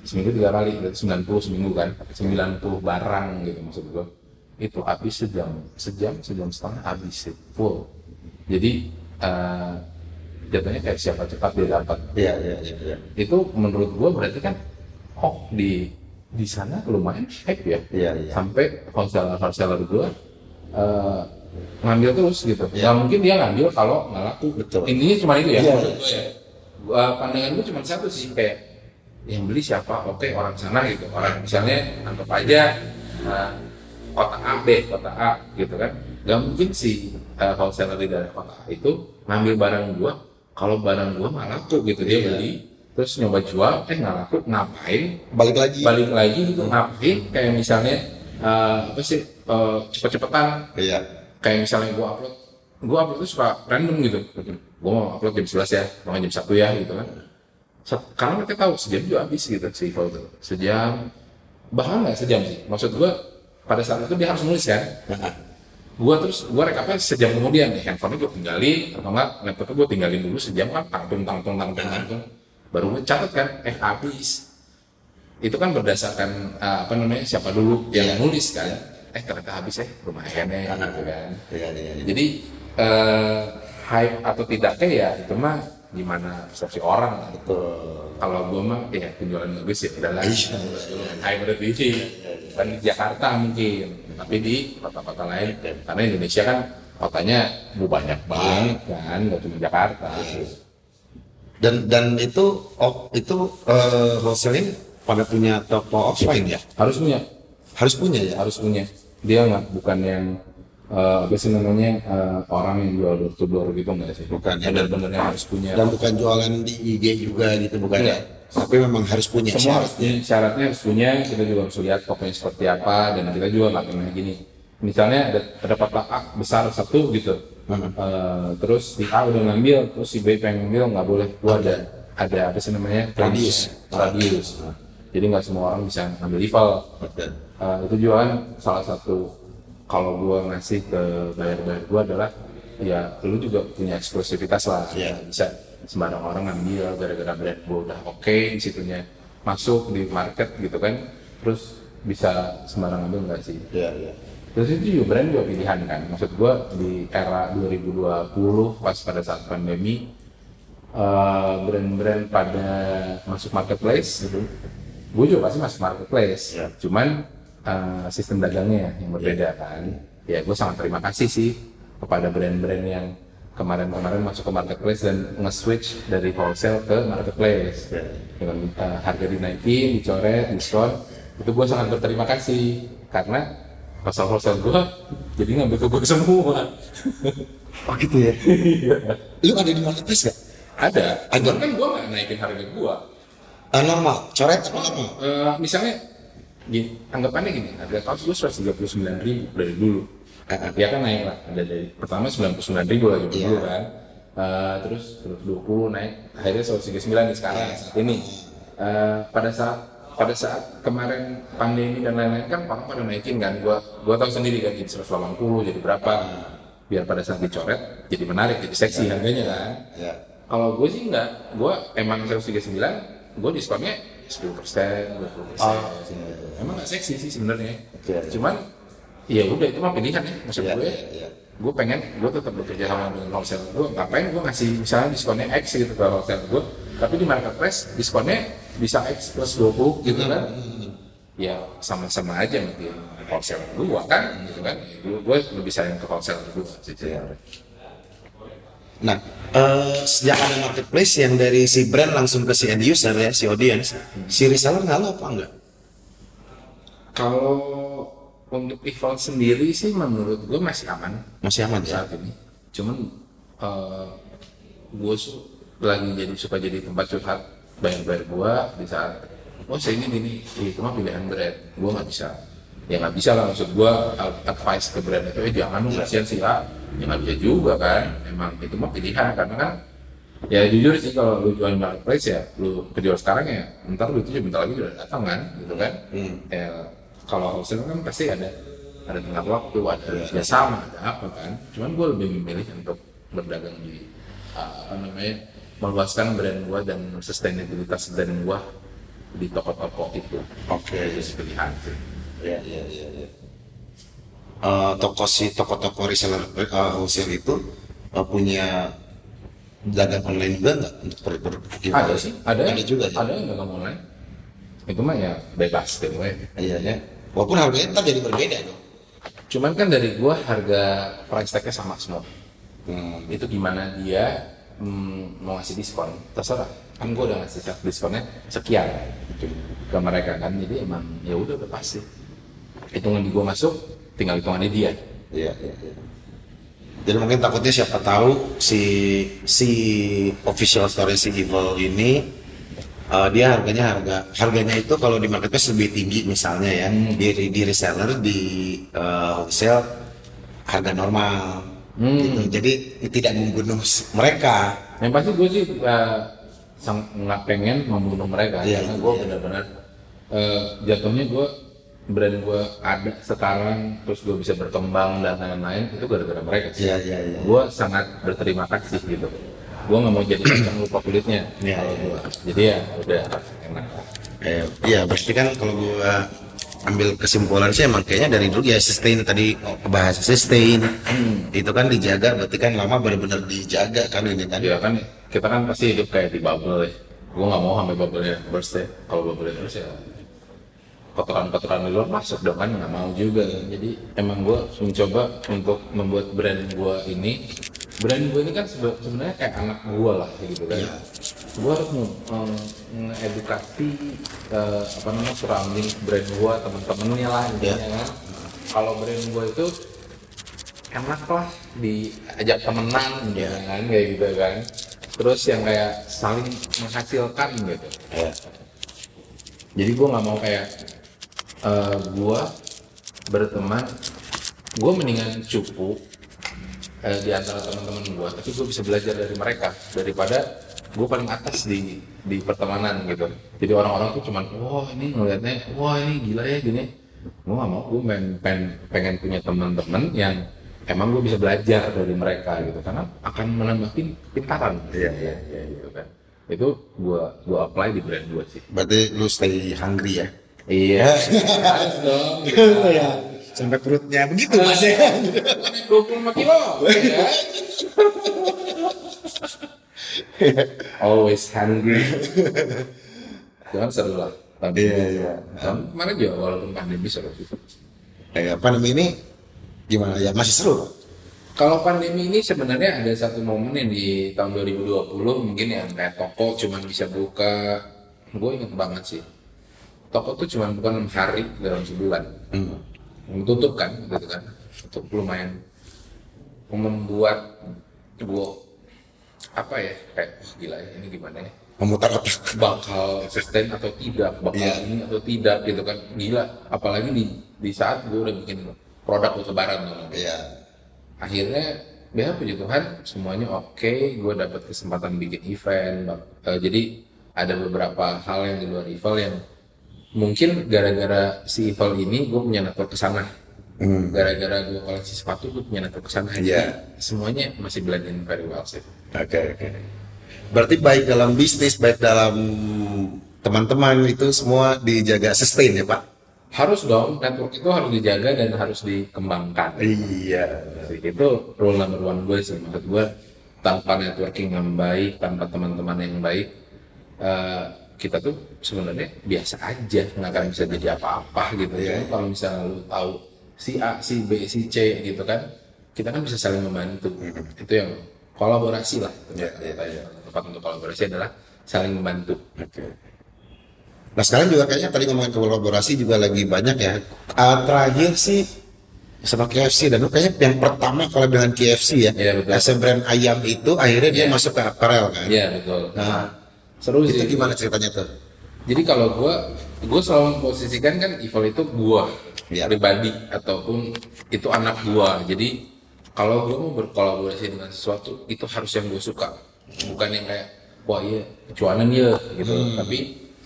seminggu tiga kali berarti 90 seminggu kan? 90 barang gitu maksud gue itu habis sejam sejam sejam setengah habis full. Jadi eh, jatuhnya kayak siapa cepat dia dapat. Iya iya iya. iya. itu menurut gua berarti kan oh di di sana lumayan hype ya. Iya, iya. sampai wholesaler wholesaler gua eh, ngambil terus gitu. Ya mungkin dia ngambil kalau nggak laku. Betul. intinya cuma itu ya. Iya, ya Gua, pandangan gua cuma satu sih kayak yang beli siapa? Oke orang sana gitu. Orang misalnya anggap aja eh, kota A B kota A gitu kan. Gak mungkin si eh, wholesaler daerah kota A itu ngambil barang gua. Kalau barang gua nggak laku gitu dia Iya. beli terus nyoba jual eh nggak laku ngapain? Balik lagi. balik lagi gitu ngapain? Kayak misalnya eh, apa sih eh, cepet-cepetan. Iya. kayak misalnya gua upload gua upload tuh suka random gitu. Gua mau upload jam 11 ya mau jam 1 ya gitu kan. Se- karena mereka tahu sejam juga habis gitu si Ival tuh. Sejam bahkan nggak sejam sih. Maksud gua pada saat itu dia harus nulis kan gua terus gua rekapnya sejam kemudian nih. Handphonenya gua tinggalin atau enggak laptopnya gua tinggalin dulu sejam kan tangtung tangtung tangtung tangtung. Baru gua catat kan eh habis. Itu kan berdasarkan eh, apa namanya siapa dulu yang nulis kan. Eh ternyata habis ya lumayan ya gitu kan. Iya iya. iya. jadi eh, hype atau tidaknya ya itu mah gimana persepsi orang lah. Betul. kalau gue mah ya penjualan bagus ya udah lah Iya. hype berarti sih bukan di Jakarta mungkin tapi di kota-kota lain karena Indonesia kan kotanya bu banyak banget kan nggak cuma Jakarta Dan dan itu oh, itu eh, wholesale ini pada punya toko offline ya? harus punya Harus punya ya? harus punya dia nggak bukan yang eh, apa sih namanya eh, orang yang jual door to door gitu nggak sih? Bukan, ya. benar-benar yang harus punya. Dan bukan jualan di IG juga gitu bukan ya? Iya. Tapi memang harus punya semua syarat. harus punya syaratnya harus punya. Kita juga harus lihat tokonya seperti apa dan kita juga nggak pengen gini. Misalnya ada kotak A besar satu gitu. Eh, terus si A udah ngambil terus si B pengen ngambil nggak boleh gua ada. Ada apa sih namanya? Radius. radius. Jadi nggak semua orang bisa ngambil rival. Eh, itu juga kan salah satu kalau gua ngasih ke bayar-bayar gua adalah ya lu juga punya eksklusivitas lah Iya. bisa sembarang orang ngambil gara-gara brand gua udah oke di situnya masuk di market gitu kan terus bisa sembarang ambil nggak sih Iya iya. terus itu juga brand juga pilihan kan maksud gua di era 2020 pas pada saat pandemi eh, brand-brand pada masuk marketplace gitu gue juga pasti masuk marketplace Ya. cuman sistem dagangnya yang berbeda kan ya gue sangat terima kasih sih kepada brand-brand yang kemarin-kemarin masuk ke marketplace dan nge-switch dari wholesale ke marketplace Ya. dengan eh, harga dinaikin, dicoret, diskon itu gue sangat berterima kasih karena pasal wholesale gue jadi ngambil ke gue semua [LAUGHS] Oh gitu ya? [LAUGHS] Lu ada di marketplace gak? ada Ada. kan gue nggak naikin harga gue Ah, normal, coret apa normal? Eh, misalnya gini, anggapannya gini, harga kaos gue 139 ribu dari dulu. Ya kan naik lah, ada dari pertama 99 ribu lagi Iya. dulu kan. Eh, terus 120 naik, akhirnya 139 nih sekarang saat ini. Eh, pada saat pada saat kemarin pandemi dan lain-lain kan orang pada naikin kan, gua gua tahu sendiri kan jadi 180 jadi berapa, biar pada saat dicoret jadi menarik, jadi seksi harganya kan. Ya. Kalau gue sih enggak, gue emang 139 gue diskonnya 10 persen, 20 persen. Emang gak seksi sih sebenarnya. Oke. Cuman ya udah itu mah pilihan ya maksud Iya, gue. iya, iya. Gue pengen gue tetap bekerja sama dengan wholesale gue. Ngapain gue ngasih misalnya diskonnya X gitu ke wholesale gue, tapi di marketplace diskonnya bisa X plus 20 gitu kan. Ya sama-sama aja nanti wholesale gue kan gitu kan. Gue, gue lebih sayang ke wholesale gue sih. Nah, eh, sejak ada marketplace yang dari si brand langsung ke si end user ya, si audience, si reseller ngalah apa enggak? Kalau untuk Evolve sendiri sih menurut gue masih aman Masih aman ya? saat ini. Cuman eh gue su- lagi jadi suka jadi tempat curhat bayar-bayar gue di saat oh saya ini ini itu mah pilihan brand gue nggak bisa ya nggak bisa lah maksud gue advice ke brand itu eh jangan dong kasihan sih ah ya nggak bisa juga kan. Emang itu mah pilihan karena kan ya jujur sih kalau lu jual marketplace ya lu kejual sekarang ya ntar lu itu bentar lagi udah datang kan gitu kan. Ya kalau wholesale kan pasti ada ada tengah waktu ada kerjasama ada apa kan. Cuman gue lebih memilih untuk berdagang di uh, apa namanya meluaskan brand gue dan sustainabilitas brand gue di toko-toko itu. Oke. itu sih pilihan sih Iya, iya, iya. iya. Eh, toko si toko-toko reseller eh, wholesale itu eh, punya dagang online juga nggak untuk per, ada sih ada ada juga ya? ada yang nggak online itu mah ya bebas deh gue Iya, ya. Walaupun harganya ntar jadi berbeda dong. cuman kan dari gua harga price tag-nya sama semua Hmm. itu gimana dia hmm, mau ngasih diskon terserah kan gua udah ngasih diskonnya sekian gitu, ke mereka kan jadi emang ya udah udah pasti hitungan di gua masuk tinggal hitungannya dia Iya, iya, iya. Jadi mungkin takutnya siapa tahu si si official store si Evil ini eh, dia harganya harga harganya itu kalau di marketplace lebih tinggi misalnya ya di di reseller di eh, wholesale harga normal gitu. Jadi tidak membunuh mereka. yang pasti gue sih uh, nggak pengen membunuh mereka Iya, karena gue iya. benar-benar uh, jatuhnya gue brand gue ada sekarang terus gue bisa berkembang dan lain-lain itu gara-gara mereka sih. Iya, iya, iya. gue sangat berterima kasih gitu. Gue nggak mau jadi kacang lupa kulitnya. Iya, kalau iya, gua. jadi ya udah enak. Eh, iya berarti kan kalau gua ambil kesimpulan sih emang kayaknya dari dulu ya sustain tadi oh, bahasa sustain. Itu kan dijaga berarti kan lama benar-benar dijaga kan ini kan ya kan kita kan pasti hidup kayak di bubble ya. Gue nggak mau sampai bubble nya burst ya. Kalau bubble burst ya kotoran-kotoran di luar masuk dong kan nggak mau juga. Jadi emang gue mencoba untuk membuat brand gue ini. Brand gue ini kan sebe- sebenarnya kayak anak gue lah gitu kan. Gue harus nge- nge- ngedukasi eh, apa namanya surrounding brand gue temen-temennya lah intinya kan. Kalau brand gue itu enak lah diajak temenan gitu kan kayak gitu kan. Terus yang kayak saling menghasilkan gitu. Ya. jadi gue nggak mau kayak eh gue berteman gue mendingan cupu eh, di antara teman-teman gue tapi gue bisa belajar dari mereka daripada gue paling atas di di pertemanan gitu. Jadi orang-orang tuh cuman wah ini ngeliatnya wah ini gila ya gini. Gue gak mau gue pengen, pengen, pengen punya teman-teman yang emang gue bisa belajar dari mereka gitu. Karena akan menambah pin- pintaran. Iya, iya, iya gitu kan. Itu gue gue apply di brand gue sih. Berarti lu stay hungry ya iya. Harus [LAUGHS] dong ya sampai perutnya begitu mas ya. 25 [LAUGHS] kilo always hungry. Jangan seru lah. Tahun Iya, iya. tahun kemarin juga walaupun pandemi seru sih. Eh, pandemi ini gimana? Ya masih seru Pak? kalau pandemi ini sebenarnya ada satu momen yang di tahun 2020 mungkin yang kayak toko cuman bisa buka. Gue inget banget sih toko tuh cuma buka 6 hari dalam sebulan. Hmm. tutup kan gitu kan. Tutup lumayan membuat gue apa ya kayak "Wah, gila ya ini gimana ya? Memutar otak bakal sustain atau tidak bakal Iya. ini atau tidak gitu kan. Gila apalagi di di saat gue udah bikin produk untuk lebaran tuh. Ya akhirnya ya puji Tuhan semuanya oke gue dapat kesempatan bikin event eh, jadi ada beberapa hal yang di luar event yang mungkin gara-gara si event ini gue punya network ke sana Hmm. gara-gara gue koleksi sepatu gue punya network ke sana Iya. Jadi semuanya masih blend in very well sih oke oke Berarti baik dalam bisnis, baik dalam teman-teman itu semua dijaga sustain ya Pak? harus dong network itu harus dijaga dan harus dikembangkan Iya. itu rule number one gue sih maksud gue tanpa networking yang baik tanpa teman-teman yang baik eh, kita tuh sebenarnya biasa aja nggak akan bisa jadi apa-apa gitu ya kalau misalnya lu tahu si A si B si C gitu kan kita kan bisa saling membantu itu yang kolaborasi lah Iya, Kata yang tepat untuk kolaborasi adalah saling membantu Nah sekarang juga kayaknya tadi ngomongin kolaborasi juga lagi banyak ya. Ah, terakhir sih sama KFC dan kayaknya yang pertama kalau dengan KFC ya. Iya, betul. Brand ayam itu akhirnya dia Iya. masuk ke apparel kan. Iya betul. Nah, seru itu sih. gimana ceritanya tuh? Jadi kalau gue, gue selalu memposisikan kan Evil itu gue Iya. pribadi ataupun itu anak gue. Jadi kalau gue mau berkolaborasi dengan sesuatu itu harus yang gue suka, bukan yang kayak wah iya kecuanan ya gitu. Hmm. Tapi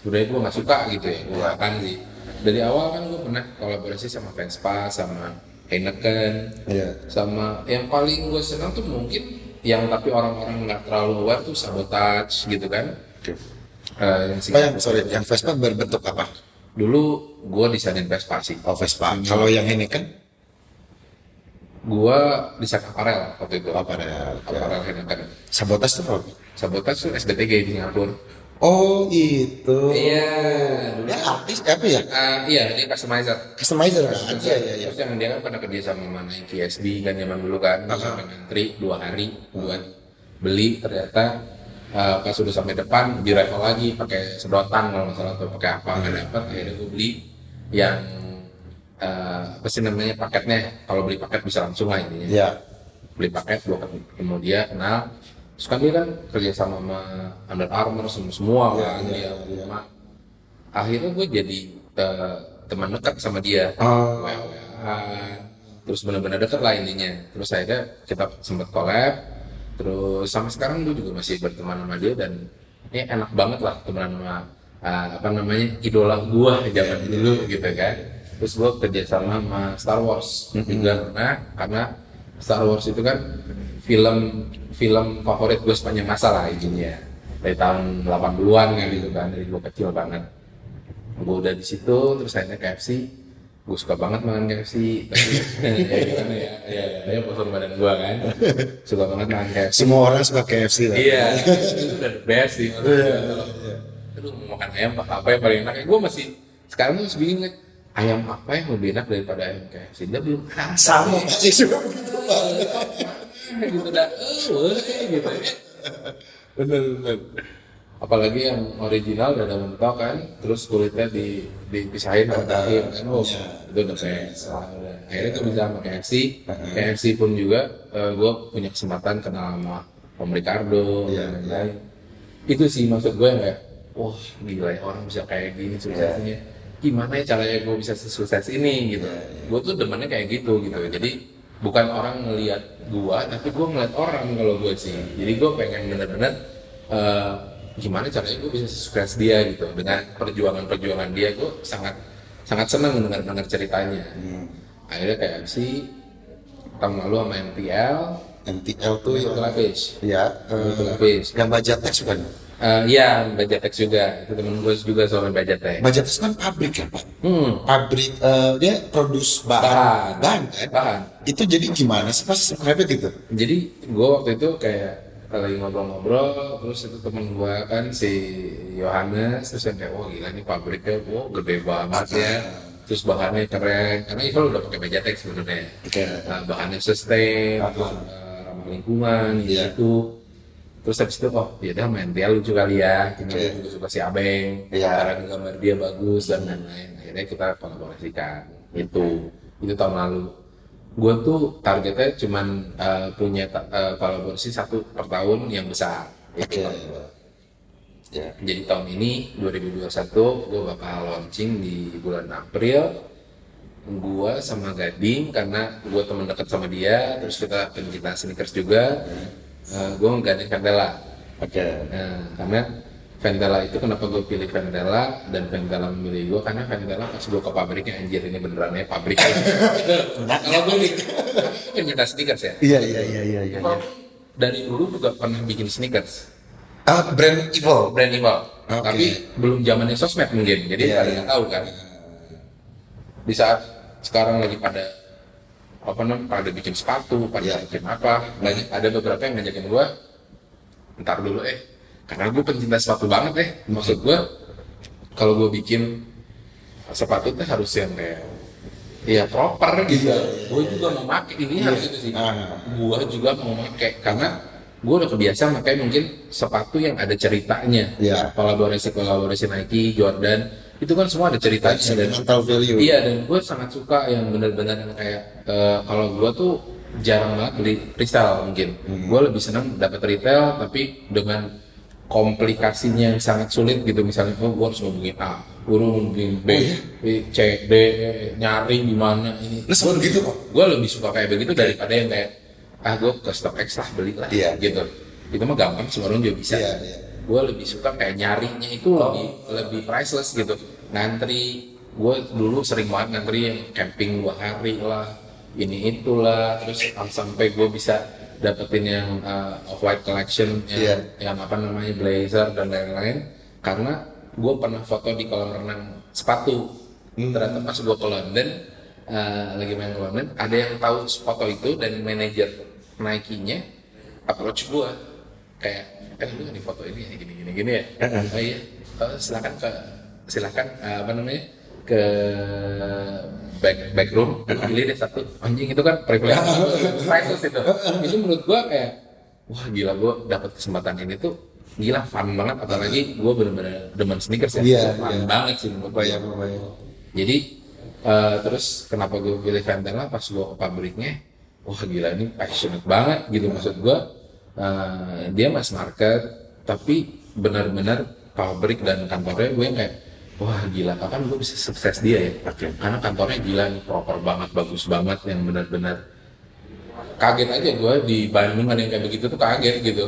sebenarnya gue nggak suka gitu ya. Gue akan sih. Dari awal kan gue pernah kolaborasi sama Vespa, sama Heineken, Iya. sama yang paling gue senang tuh mungkin yang tapi orang-orang nggak terlalu aware tuh sabotage gitu kan. Eh, yang Oh yang sorry, yang Vespa berbentuk apa? dulu gue desainin Vespa sih Oh Vespa. Kalau yang ini kan gue desain aparel waktu itu Apparel, oke. aparel Heineken sabotas tuh apa? sabotage tuh SBTG di Singapura Oh itu. iya dulu Ya artis eh, apa ya? Ah, iya dia customizer Customizer kan? Iya iya iya. terus yang dia kan pernah kerja sama mana KSB kan zaman dulu kan Terus sampai ngantri dua hari buat beli ternyata eh, pas sudah sampai depan di lagi pakai sedotan kalau nggak salah atau pakai apa nggak dapat akhirnya gue beli yang eh, apa sih namanya paketnya. Kalau beli paket bisa langsung lah intinya. Iya. beli paket gue ketemu dia kenal. Terus kan dia kan kerja sama sama Under Armour semua semua kan dia. sama akhirnya gue jadi eh, teman dekat sama dia. Oh. WA-WA-an. terus benar-benar deket lah intinya. Terus akhirnya kita sempat collab terus sampai sekarang gue juga masih berteman sama dia dan ini enak banget lah temenan sama eh, apa namanya idola gue zaman dulu gitu kan. Terus gue kerja sama sama Star Wars. Juga karena karena Star Wars itu kan film film favorit gue sepanjang masa lah intinya dari tahun 80-an kan gitu kan dari gue kecil banget. Gue udah di situ terus akhirnya KFC gue suka banget makan KFC tapi [LAUGHS] ya gimana ya? Ya ya postur badan gue kan. Suka banget makan KFC Semua orang suka KFC lah. iya itu udah the best sih. Gue kalau aduh mau makan ayam apa yang paling enak? Gue masih sekarang masih bingung ayam apa yang lebih enak daripada ayam KFC dia belum ada Sama. [LAUGHS] Masih suka gitu. gitu dah. Eh gitu Bener bener. Apalagi yang original udah ada mentok kan terus kulitnya di dipisahin sama daging kan oh itu udah best akhirnya bisa sama KFC KFC pun juga gue punya kesempatan kenal sama Om Ricardo Iya, dan lain-lain. Itu sih maksud gue yang kayak wah gila ya orang bisa kayak gini suksesnya. Gimana ya caranya gue bisa sesukses ini? Gitu. Gue tuh demennya kayak gitu gitu. Jadi bukan orang ngelihat gue tapi gue ngeliat orang kalau gue sih. Jadi gue pengen bener-bener eh, gimana caranya gue bisa sukses dia gitu. Dengan perjuangan-perjuangan dia gue sangat sangat senang mendengar-dengar ceritanya. Akhirnya kayak sih tahun lalu sama MTL NTL tuh ya itu eh, lapis yang Bajatex bukan? Eh, iya Bajatex juga. Itu temen gue juga soal Bajatex Bajatex kan pabrik ya pak. hmm. Pabrik eh, dia produce bahan. Bahan. Bahan kan? bahan. Itu jadi gimana sih pas subscribe itu? jadi gue waktu itu kayak lagi ngobrol-ngobrol terus itu temen gue kan si Yohanes terus yang kayak wah gila ini pabriknya wah gede banget ya. Terus bahannya keren karena Ival udah pakai Bajatex sebenarnya. Oke. Nah, bahannya sustain eh, ramah lingkungan Iya. gitu terus habis itu oh ya udah main dia lucu kali ya. Kita Oke. juga suka si Abeng. Iya. karena gambar dia bagus dan lain-lain. Akhirnya kita kolaborasikan. Itu itu tahun lalu gue tuh targetnya cuman eh, punya eh, kolaborasi satu per tahun yang besar itu Oke. gua. Ya. jadi tahun ini 2021 gue bakal launching di bulan April gue sama Gading karena gue teman dekat sama dia terus kita pencinta sneakers juga gue menggandeng Ventela Oke. nah, karena Ventela itu kenapa gue pilih Ventela dan Ventela memilih gue karena Ventela pas gue ke pabriknya anjir ini beneran ya pabrik kalau gue nih pencinta sneakers ya Iya iya iya iya iya. Kalau dari dulu juga pernah bikin sneakers Ah, brand Evil. brand Evil. Oke. Tapi belum zamannya sosmed mungkin, jadi Iya, kalian iya. nggak tahu kan. Di saat sekarang lagi pada apa namanya pada bikin sepatu, pada Iya. bikin apa, banyak ada beberapa yang ngajakin gua ntar dulu eh karena gue pencinta sepatu banget eh maksud gua kalau gue bikin sepatu tuh harus yang kayak ya proper gitu Iya, gue juga mau pakai ini harus itu sih Ah. gue juga mau pakai karena gue udah kebiasaan pakai mungkin sepatu yang ada ceritanya Iya. kolaborasi kolaborasi Nike Jordan itu kan semua ada ceritanya dan Sentimental value. Iya dan gue sangat suka yang benar-benar kayak eh, kalau gue tuh jarang banget beli retail mungkin. Gue lebih senang dapat retail tapi dengan komplikasinya yang sangat sulit gitu misalnya oh gue harus ngomongin A, gue ngomongin B, B, C, D, nyari gimana ini. Lu selalu gitu kok. Gue lebih suka kayak begitu daripada yang kayak ah gue ke stok X lah beli lah Iya. gitu. Itu mah gampang semua orang juga bisa Iya, iya. gue lebih suka kayak nyarinya itu lebih lebih priceless gitu ngantri gue dulu sering banget ngantri yang camping dua hari lah ini itulah terus sampai gue bisa dapetin yang uh, off white collection yang, yang apa namanya blazer dan lain-lain. Karena gue pernah foto di kolam renang sepatu. Ternyata pas gue ke London uh, lagi main ke London ada yang tahu foto itu dan manajer Nike-nya approach gue kayak eh lu di foto ini ya gini gini gini ya? Oh iya oh, silakan ke silakan eh, apa namanya ke back back room pilih deh satu anjing itu kan privilege priceless itu itu menurut gua kayak wah gila gua dapat kesempatan ini tuh gila fun banget apalagi gua bener-bener demen sneakers ya Iya, fun iya. banget sih menurut gua. Bayang. Jadi eh, terus kenapa gue pilih Ventela pas gue ke pabriknya, wah gila ini passionate banget gitu maksud gue. eh, dia mass market tapi benar-benar pabrik dan kantornya gue yang kayak wah gila. Kapan gue bisa sukses dia ya? Karena kantornya gila nih proper banget, bagus banget yang benar-benar kaget aja gue di Bandung ada yang kayak begitu tuh kaget gitu.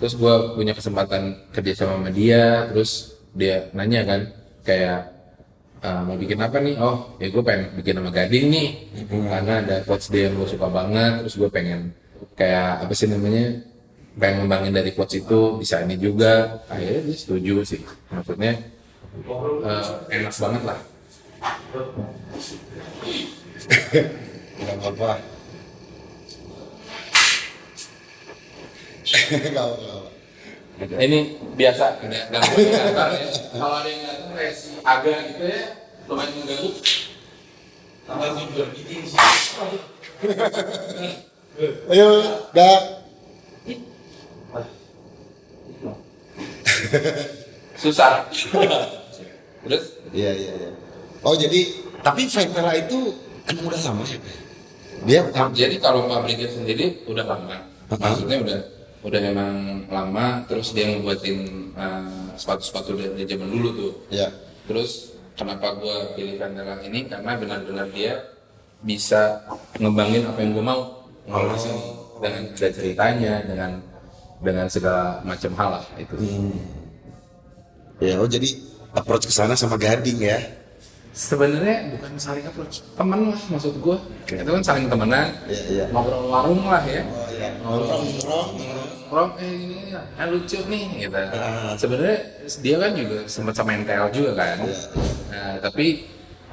Terus gue punya kesempatan kerja sama sama dia terus dia nanya kan kayak "Ah, mau bikin apa nih? Oh ya gue pengen bikin nama gading nih. Karena ada quotes dia yang gue suka banget terus gue pengen kayak apa sih namanya pengen ngembangin dari quotes itu bisa ini juga. Akhirnya dia setuju sih. Maksudnya eh, enak banget lah Gak apa-apa. Gak apa-apa. ini biasa ada gangguan di kantor ya kalau ada yang datang kayak si Aga gitu ya lumayan mengganggu tambah jujur gitu sih Ayo, dah. susah terus Iya, iya, iya. Oh, jadi tapi Ventela itu emang udah lama ya? Pak? Dia jadi kalau pabriknya sendiri udah lama maksudnya udah udah emang lama terus dia ngebuatin uh, sepatu-sepatu dari zaman dulu tuh ya. terus kenapa gua pilih Candela ini karena benar-benar dia bisa ngembangin apa yang gue mau kalau sini dengan ada ceritanya dengan dengan segala macam hal lah itu Ya, oh jadi approach ke sana sama Gading ya. sebenarnya bukan saling approach temen lah maksud gue itu kan saling temenan. Iya, iya. ngobrol warung lah ya. Oh iya, nongkrong-nongkrong. nongkrong eh ini kan lucu nih gitu. Sebenarnya dia kan juga sempat sama NTL juga kan. Nah, tapi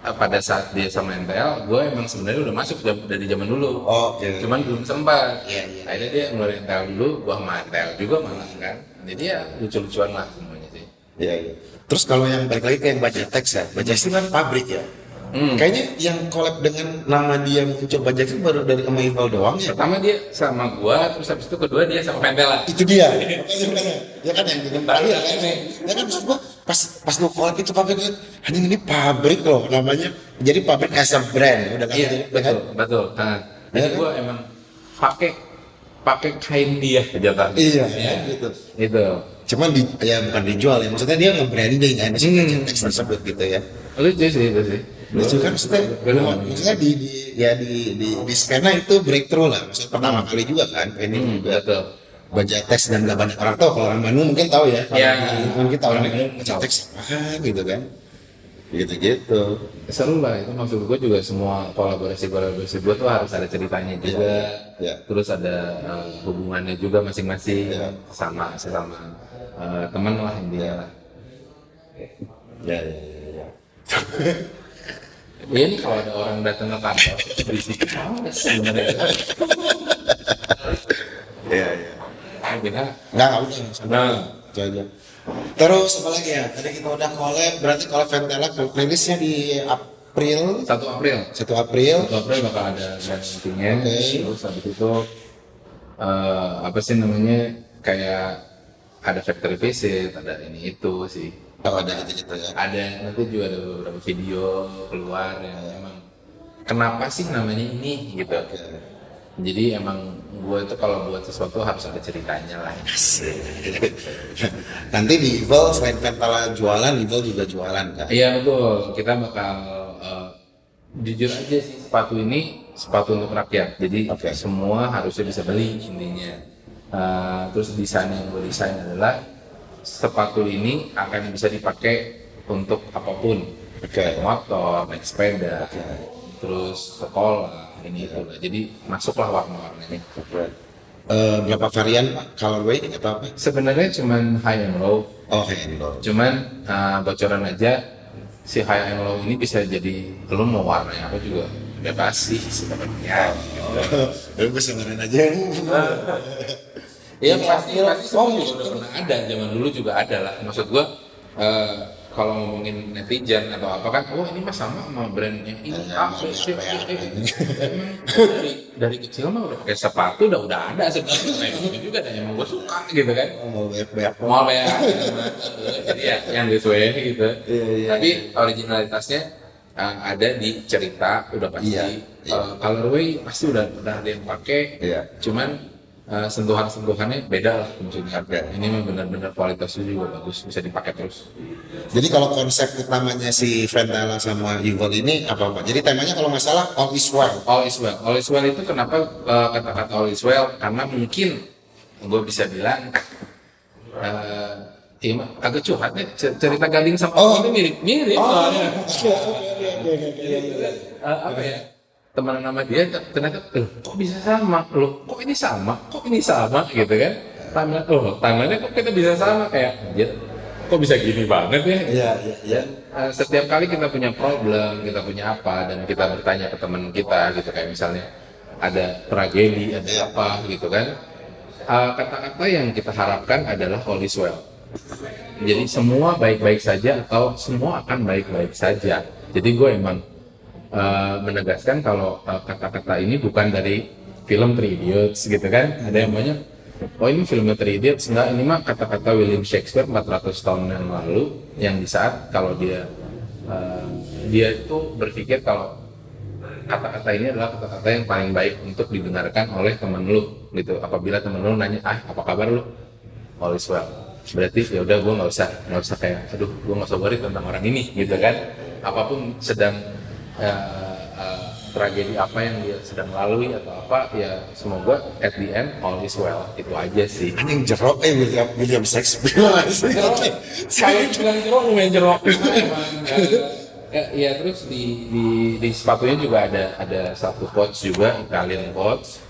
eh, pada saat dia sama NTL gue emang sebenarnya udah masuk dari zaman dulu. Oh, oke. cuman belum sempat. Iya, iya. akhirnya dia ngeluarin NTL dulu gue sama NTL juga malah kan. Jadi ya lucu-lucuan lah semuanya sih. Iya, iya. Terus kalau yang balik lagi ke yang baca teks ya, baca teks itu kan pabrik ya. Hmm. Kayaknya yang collab dengan nama dia muncul baca itu baru dari sama Ival doang ya. pertama dia sama gua terus habis itu kedua dia sama Pentela Itu dia. [LAUGHS] Makanya. Ya kan yang bikin terakhir kan. Ini. Ya kan maksud gua pas pas lu collab itu pabrik itu anjing ini pabrik loh namanya. Jadi pabrik as a brand udah kan Iya jadi betul betul. Nah, jadi kan? gua emang pakai pakai kain dia jatah. Iya, Ya, gitu. Itu. Cuman di ya bukan dijual ya. Maksudnya dia nge-branding kan si Hmm. teks tersebut gitu ya. Lucu sih itu sih. Lucu kan maksudnya, Bener. maksudnya di, di ya di di di skena itu breakthrough lah. Maksudnya pertama kali juga kan, ini Hmm, juga betul. baca teks dan gak banyak orang tahu. Kalau orang Bandung mungkin tahu ya. Kalau Iya. di lingkungan kita orang Bandung baca tahu. teks apa gitu kan. Gitu gitu. Seru lah itu maksud gua juga semua kolaborasi kolaborasi gua tuh harus ada ceritanya juga. Iya. Terus ada eh, hubungannya juga masing-masing Iya. sama sesama eh, teman lah intinya lah Ya, ya, ya, ya. [LAUGHS] Iya nih kalau ada orang datang ke kantor berisik banget sebenarnya. Iya, iya. Nah, kita Enggak, enggak udah. nah Itu aja. Terus apa lagi ya? Tadi kita udah collab, berarti kalau Ventela rilisnya di April, 1 April 1 April. 1 April bakal ada grand meetingnya Oke. terus habis itu eh, apa sih namanya kayak ada factory visit ada ini itu sih Oh, ada gitu-gitu ya. ada nanti juga ada beberapa video keluar yang emang kenapa sih namanya ini gitu jadi emang gue tuh kalau buat sesuatu harus ada ceritanya lah [LAUGHS] Nanti di Evil selain Ventela jualan, Evil juga jualan kan? Iya betul, kita bakal eh, jujur aja sih sepatu ini sepatu untuk rakyat. Jadi Oke. semua harusnya bisa beli intinya. Eh, terus desain yang gue desain adalah sepatu ini akan bisa dipakai untuk apa pun, Oke. naik motor, naik sepeda, terus sekolah ini itu lah. Jadi masuklah warna-warnanya. Eh, berapa varian? Colorway atau apa? Sebenarnya cuman high and low, Oh, handle. cuman uh, bocoran aja si high and low ini bisa jadi lu mau warnanya apa juga bebas sih sebenarnya [LAUGHS] Lu bisa ngeren aja. [LAUGHS] Iya pasti pasti semua juga udah pernah ada zaman dulu juga ada lah. Maksud gua uh, kalau ngomongin netizen atau apa kan oh ini mah sama sama brandnya. Ini ah, eh, eh. Emang dari dari kecil mah udah pakai sepatu udah udah ada sebenarnya. Gitu juga dan emang gua suka gitu kan. Mau banyak-banyak. mau ya jadi ya yang sesuai gitu. Iya, iya, tapi originalitasnya uh, ada di cerita udah pasti. Iya, iya. Uh, colorway pasti udah udah ada yang pakai. Iya. cuman uh, sentuhan-sentuhannya beda lah maksudnya Oke. ini benar-benar kualitasnya juga bagus bisa dipakai terus. Jadi kalau konsep utamanya si Ventela sama Evil ini apa Pak? Jadi temanya kalau nggak salah all is well. all is well. All is well itu kenapa uh, kata-kata all is well? Karena mungkin gue bisa bilang uh, iya, mah, agak curhat cerita gading sama Oh. itu mirip mirip soalnya. Iya, Eh, apa ya teman nama dia ternyata "Loh, kok bisa sama? Loh kok ini sama? Kok ini sama? Gitu kan. Timeline oh timeline kok kita bisa sama? Kayak anjir kok bisa gini banget ya? Iya, iya, iya. Eh, setiap kali kita punya problem kita punya apa dan kita bertanya ke teman kita gitu kayak misalnya ada tragedi ada apa gitu kan Eh, kata-kata yang kita harapkan adalah all is well. Jadi semua baik-baik saja atau semua akan baik-baik saja. Jadi gue emang eh, menegaskan kalau eh, kata-kata ini bukan dari film Three Idiots gitu kan? Ada yang banyak oh ini filmnya Three Idiots. Enggak ini mah kata-kata William Shakespeare 400 tahun yang lalu yang di saat kalau dia eh, dia itu berpikir kalau kata-kata ini adalah kata-kata yang paling baik untuk didengarkan oleh temen lu gitu. Apabila temen lu nanya ah apa kabar lu? All is well. Berarti ya udah gue nggak usah nggak usah kayak aduh gue nggak usah worry tentang orang ini gitu kan? Apa pun sedang eh, tragedi apa yang dia sedang lalui atau apa ya semoga at the end all is well. Itu aja sih. Anjing jeruk eh William, William Shakespeare. [LAUGHS] kalau bilang jeruk lumayan emang ya, ya terus di, di di sepatunya juga ada ada satu quotes juga Italian quotes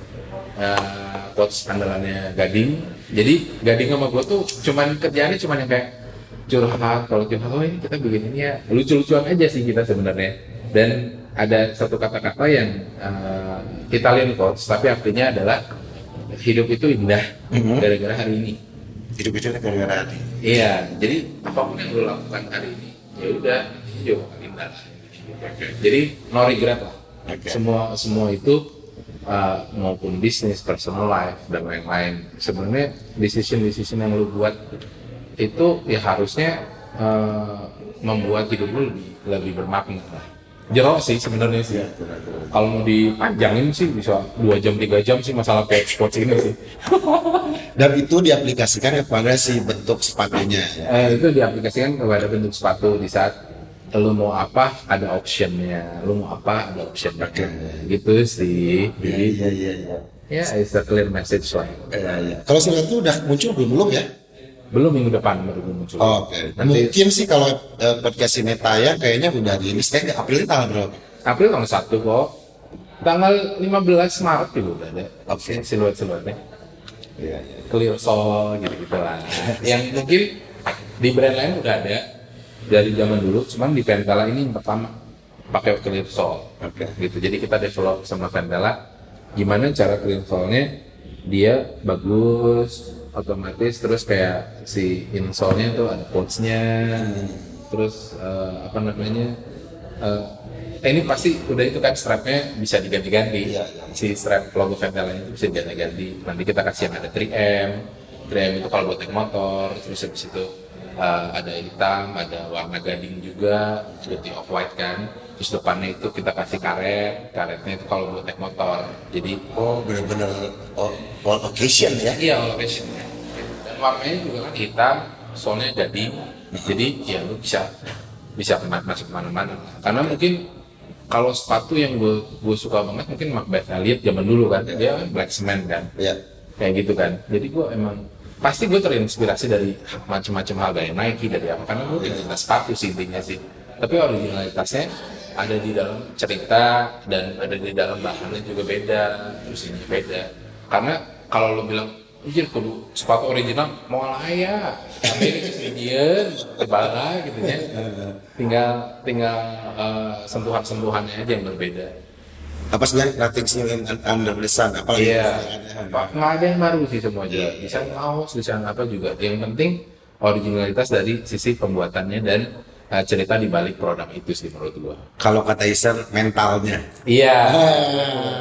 Eh, quotes andalannya Gading. Jadi Gading sama gue tuh cuman kerjaannya cuman yang kayak curhat. Kalau curhat oh ini kita bikin ini ya. Lucu-lucuan aja sih kita sebenarnya dan ada satu kata-kata yang eh, Italian quotes tapi artinya adalah hidup itu indah gara-gara hari ini Hidup itu gara-gara hati. Iya, jadi apa pun yang lo lakukan hari ini, ya udah ini juga indah lah. Jadi no regret lah. Oke. Semua semua itu uh, maupun bisnis, personal life dan lain-lain. Sebenarnya decision decision yang lo buat itu ya harusnya uh, membuat hidup lo lebih lebih bermakna lah. Jerok sih sebenarnya sih. Kalau mau dipanjangin sih bisa dua jam tiga jam sih masalah quotes quotes ini sih. [LAUGHS] Dan itu diaplikasikan kepada si bentuk sepatunya. Eh, itu diaplikasikan kepada bentuk sepatu di saat lu mau apa ada optionnya, lu mau apa ada optionnya, gitu sih. Iya, iya, iya. iya. ya it's a clear message lah. Iya, iya. Kalau si itu udah muncul belum belum ya? Belum minggu depan baru muncul. Oke. Nanti Mungkin sih kalau eh, podcast ini tayang kayaknya udah rilis teh April tanggal berapa? April tanggal satu kok. Tanggal 15 Maret juga udah ada. Oke. Siluet-siluetnya. Iya, iya. clear sole gitu gitu lah yang mungkin di brand lain udah ada dari zaman dulu cuman di Ventela ini yang pertama pakai clear sole Oke. gitu jadi kita develop sama Ventela gimana cara clear sole-nya dia bagus otomatis terus kayak si insole-nya tuh ada pouch-nya terus eh, apa namanya eh, ini pasti udah itu kan strapnya bisa diganti-ganti. Iya, iya. si strap logo Ventela itu bisa diganti-ganti. Nanti kita kasih yang ada 3M 3M itu kalau buat naik motor terus habis itu uh, ada hitam ada warna gading juga putih off white kan terus depannya itu kita kasih karet karetnya itu kalau buat naik motor. Jadi Oh, benar-benar all, all occasion ya. iya all occasion dan warnanya juga kan hitam soalnya gading jadi ya lu bisa bisa masuk ke mana-mana. Karena mungkin kalau sepatu yang gue gue suka banget mungkin Macbeth Elliot zaman dulu kan dia black cement kan. Ya. kayak gitu kan. Jadi gue emang pasti gue terinspirasi dari macam-macam hal dari Nike dari apa. Karena gue tidak sepatu sih intinya sih. Tapi originalitasnya ada di dalam cerita dan ada di dalam bahannya juga beda terus ini beda karena kalau lo bilang Anjir, kudu sepatu original mau ya tapi ini kesedihan tebala gitu ya tinggal tinggal eh, sentuhan-sentuhannya aja yang berbeda Apa sebenarnya nothing new in under the sun? Apalagi Iya. Pak, nggak ada yang baru sih semua juga. Desain kaos, desain apa juga. Yang penting originalitas dari sisi pembuatannya dan uh, cerita di balik produk itu sih menurut gua. Kalau kata Iser, mentalnya. Iya. Ah.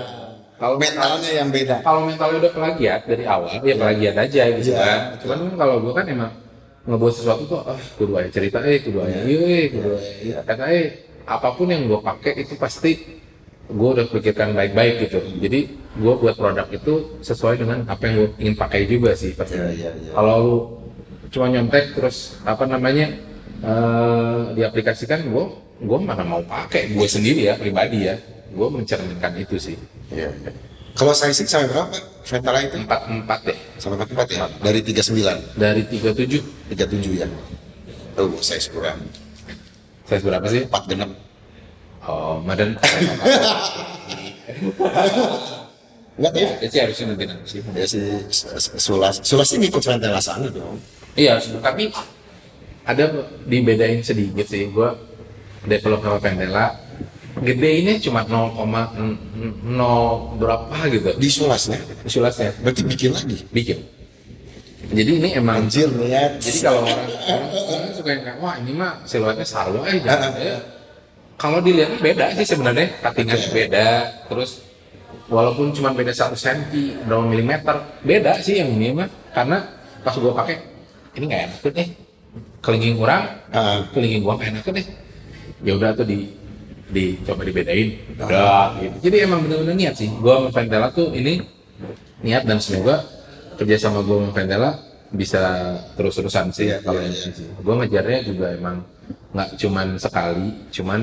Kalau Mentalnya yang beda. kalau mentalnya udah plagiat dari awal, ya plagiat aja gitu Iya. kan. Cuman kan kalau gua kan emang ngebuat sesuatu tuh, ah kudu aja cerita, eh kudu aja, iya, eh kudu aja. Kata eh apa pun yang gua pakai itu pasti gua udah pikirkan baik-baik gitu. Jadi gua buat produk itu sesuai dengan apa yang gua ingin pakai juga sih pasti. Iya, iya, iya. Kalau lu cuma nyontek terus apa namanya eh diaplikasikan, gua gua mana mau pakai, gua sendiri ya pribadi ya, gua mencerminkan itu sih. Iya. iya. Kalau sizing sampai berapa? Ventala itu? Empat empat deh. Sampai 44 ya? Dari 39, dari 37 37 ya? Oh, size kurang. size berapa sih? 4 genep. Oh, Madan [LAUGHS] Enggak ya? itu sih harusnya nanti nanti sih. Ya si Sulas. Sulas ini ikut sana dong. Iya, tapi ada dibedain sedikit sih. Gua develop sama Vendela gedenya cuma 0,0 berapa gitu Di Sulasnya. insulasnya Berarti bikin lagi. bikin jadi ini emang Anjir niat. jadi kalau orang orang, orang suka yang kayak wah ini mah siluetnya sarwa eh jangan ya. kalau dilihat beda sih sebenarnya cuttingan beda terus walaupun cuma beda satu senti berapa milimeter beda sih yang ini mah karena pas gua pakai ini nggak enak tuh deh kelingking kurang Ah. kelingking gua enak deh ya udah tuh di dicoba dibedain udah gitu jadi emang bener-bener niat sih gua sama Ventela tuh ini niat dan semoga kerja sama gue sama Ventela bisa terus-terusan sih Iya, kalau iya, ini sih. Gue ngejarnya juga emang nggak cuman sekali, cuman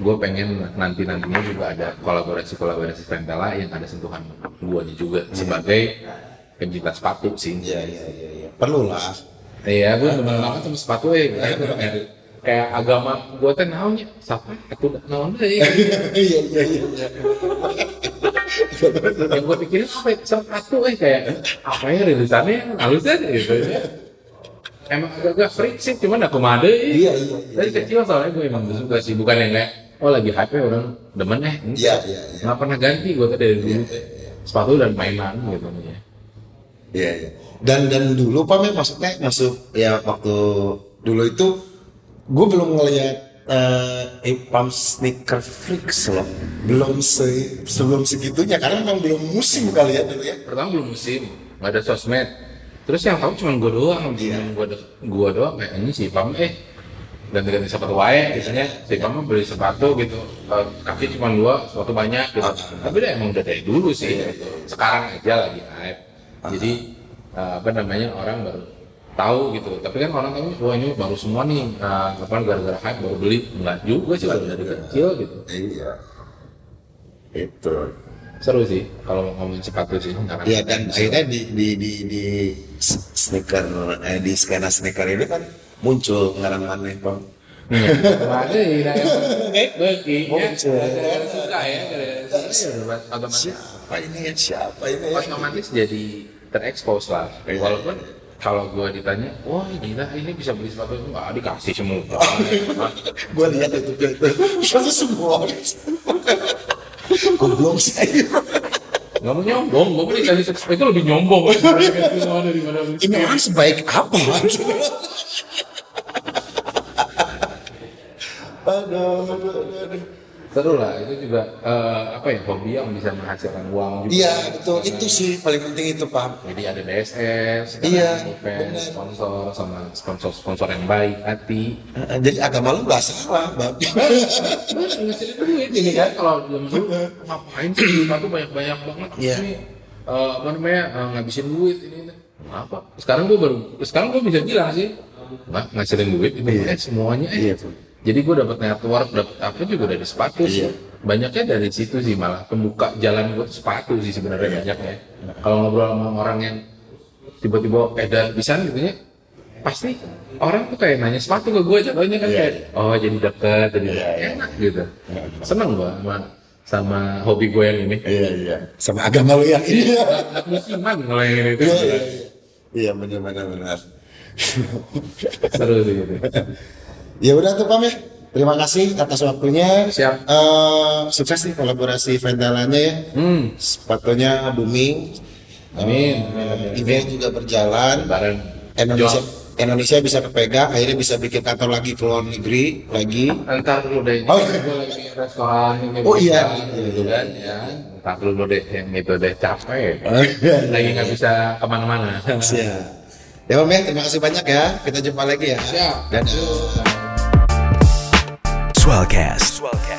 gue pengen nanti nantinya juga ada kolaborasi kolaborasi Ventela yang ada sentuhan guanya juga sebagai pencinta sepatu sih. Iya, iya, iya. iya. Perlu lah. Iya, gue demen banget sama sepatu ya. Kayak, agama gue teh naonnya, siapa? Aku naon deh. [LAUGHS] Iya, iya, iya. iya. yang gue pikirin apa ya? sepatu eh kayak apa ya rilisannya halus aja gitu ya. Emang agak-agak freak sih, cuman aku made Iya, iya, iya, Dari kecil soalnya gue emang suka sih, bukan yang kayak oh lagi hype ya orang demen eh. Iya, iya, iya. Nggak pernah ganti gue tuh dari dulu. Sepatu dan mainan gitu ya. Iya, iya. Dan dan dulu Pak Mem maksudnya masuk ya waktu dulu itu gue belum ngelihat eh Ipam sneaker freaks loh. Belum se sebelum segitunya karena memang belum musim kali ya dulu ya. Pertama belum musim, nggak ada sosmed. Terus yang tahu cuma gue doang, Iya. cuma gue gue doang kayak ini si Pam eh ganti-ganti sepatu wae biasanya si Pam beli sepatu gitu eh, kaki cuma dua sepatu banyak gitu Ah. tapi dia emang udah dari dulu sih gitu. sekarang aja lagi hype jadi eh, apa namanya orang baru tahu gitu tapi kan orang tahu wah ini baru semua nih eh, apa gara-gara hype baru beli enggak juga sih baru dari kecil gitu Iya. Itu. seru sih kalau ngomongin sepatu sih Iya dan akhirnya di di di di sneaker eh, di skena sneaker ini kan muncul ngaran maneh Bang. Iya, ada [LAUGHS] ya, gara-gara suka ya, Siapa ini ya? Siapa ini otomatis jadi terekspos lah Iya. walaupun kalau gue ditanya wah gila ini bisa beli sepatu itu nggak dikasih semua [LAUGHS] Gue lihat itu itu. Pasti semua. Goblok saya. nggak mau nyombong gue beli kasih sepatu itu lebih nyombong [LAUGHS] beli Ini orang sebaik apa? [LAUGHS] aduh. Seru lah itu juga eh, apa ya hobi yang bisa menghasilkan uang juga Iya betul itu sih paling penting itu Pak. jadi ada DSS Iya, event sponsor sama sponsor sponsor yang baik hati Eh, Jadi agama lu nggak salah. Terus ngasilin duit ini kan kalau zaman dulu ngapain sih sepatu banyak banyak banget Iya. ini eh, apa namanya eh, ngabisin duit ini ini. apa sekarang gue baru sekarang gue bisa bilang sih nggak ngasilin duit itu eh, semuanya eh. Iya, tuh. Jadi gue dapat network dapat apa juga dari sepatu sih Iya. banyaknya dari situ sih malah pembuka jalan gue tuh sepatu sih sebenarnya Iya. banyaknya kalau ngobrol sama orang yang tiba-tiba edar pisan gitu ya pasti orang tuh kayak nanya sepatu ke gue jatuhnya kan Iya, kayak oh jadi deket jadi Iya, iya. enak gitu seneng gue sama sama hobi gue yang ini Iya iya. Sama agama lu yang ini. Musiman kalau yang ini Iya iya. iya. Iya benar benar benar. seru sih gitu [LAUGHS] Ya udah tuh Pam ya. Terima kasih atas waktunya. Siap. Eh, sukses nih kolaborasi vendalannya ya. hmm Sepatunya booming. Amin. Eh, event juga berjalan. bareng Indonesia. Indonesia bisa kepegang. Akhirnya bisa bikin kantor lagi ke luar negeri lagi. Ntar dulu deh, Oh. gue lagi restoran ini Oh, iya. gitu kan ya. Ntar dulu deh yang itu deh capek. [LAUGHS] Lagi nggak bisa ke mana-mana. Siap. Ya Om ya, terima kasih banyak ya. Kita jumpa lagi ya. Siap. Dadah. Swellcast.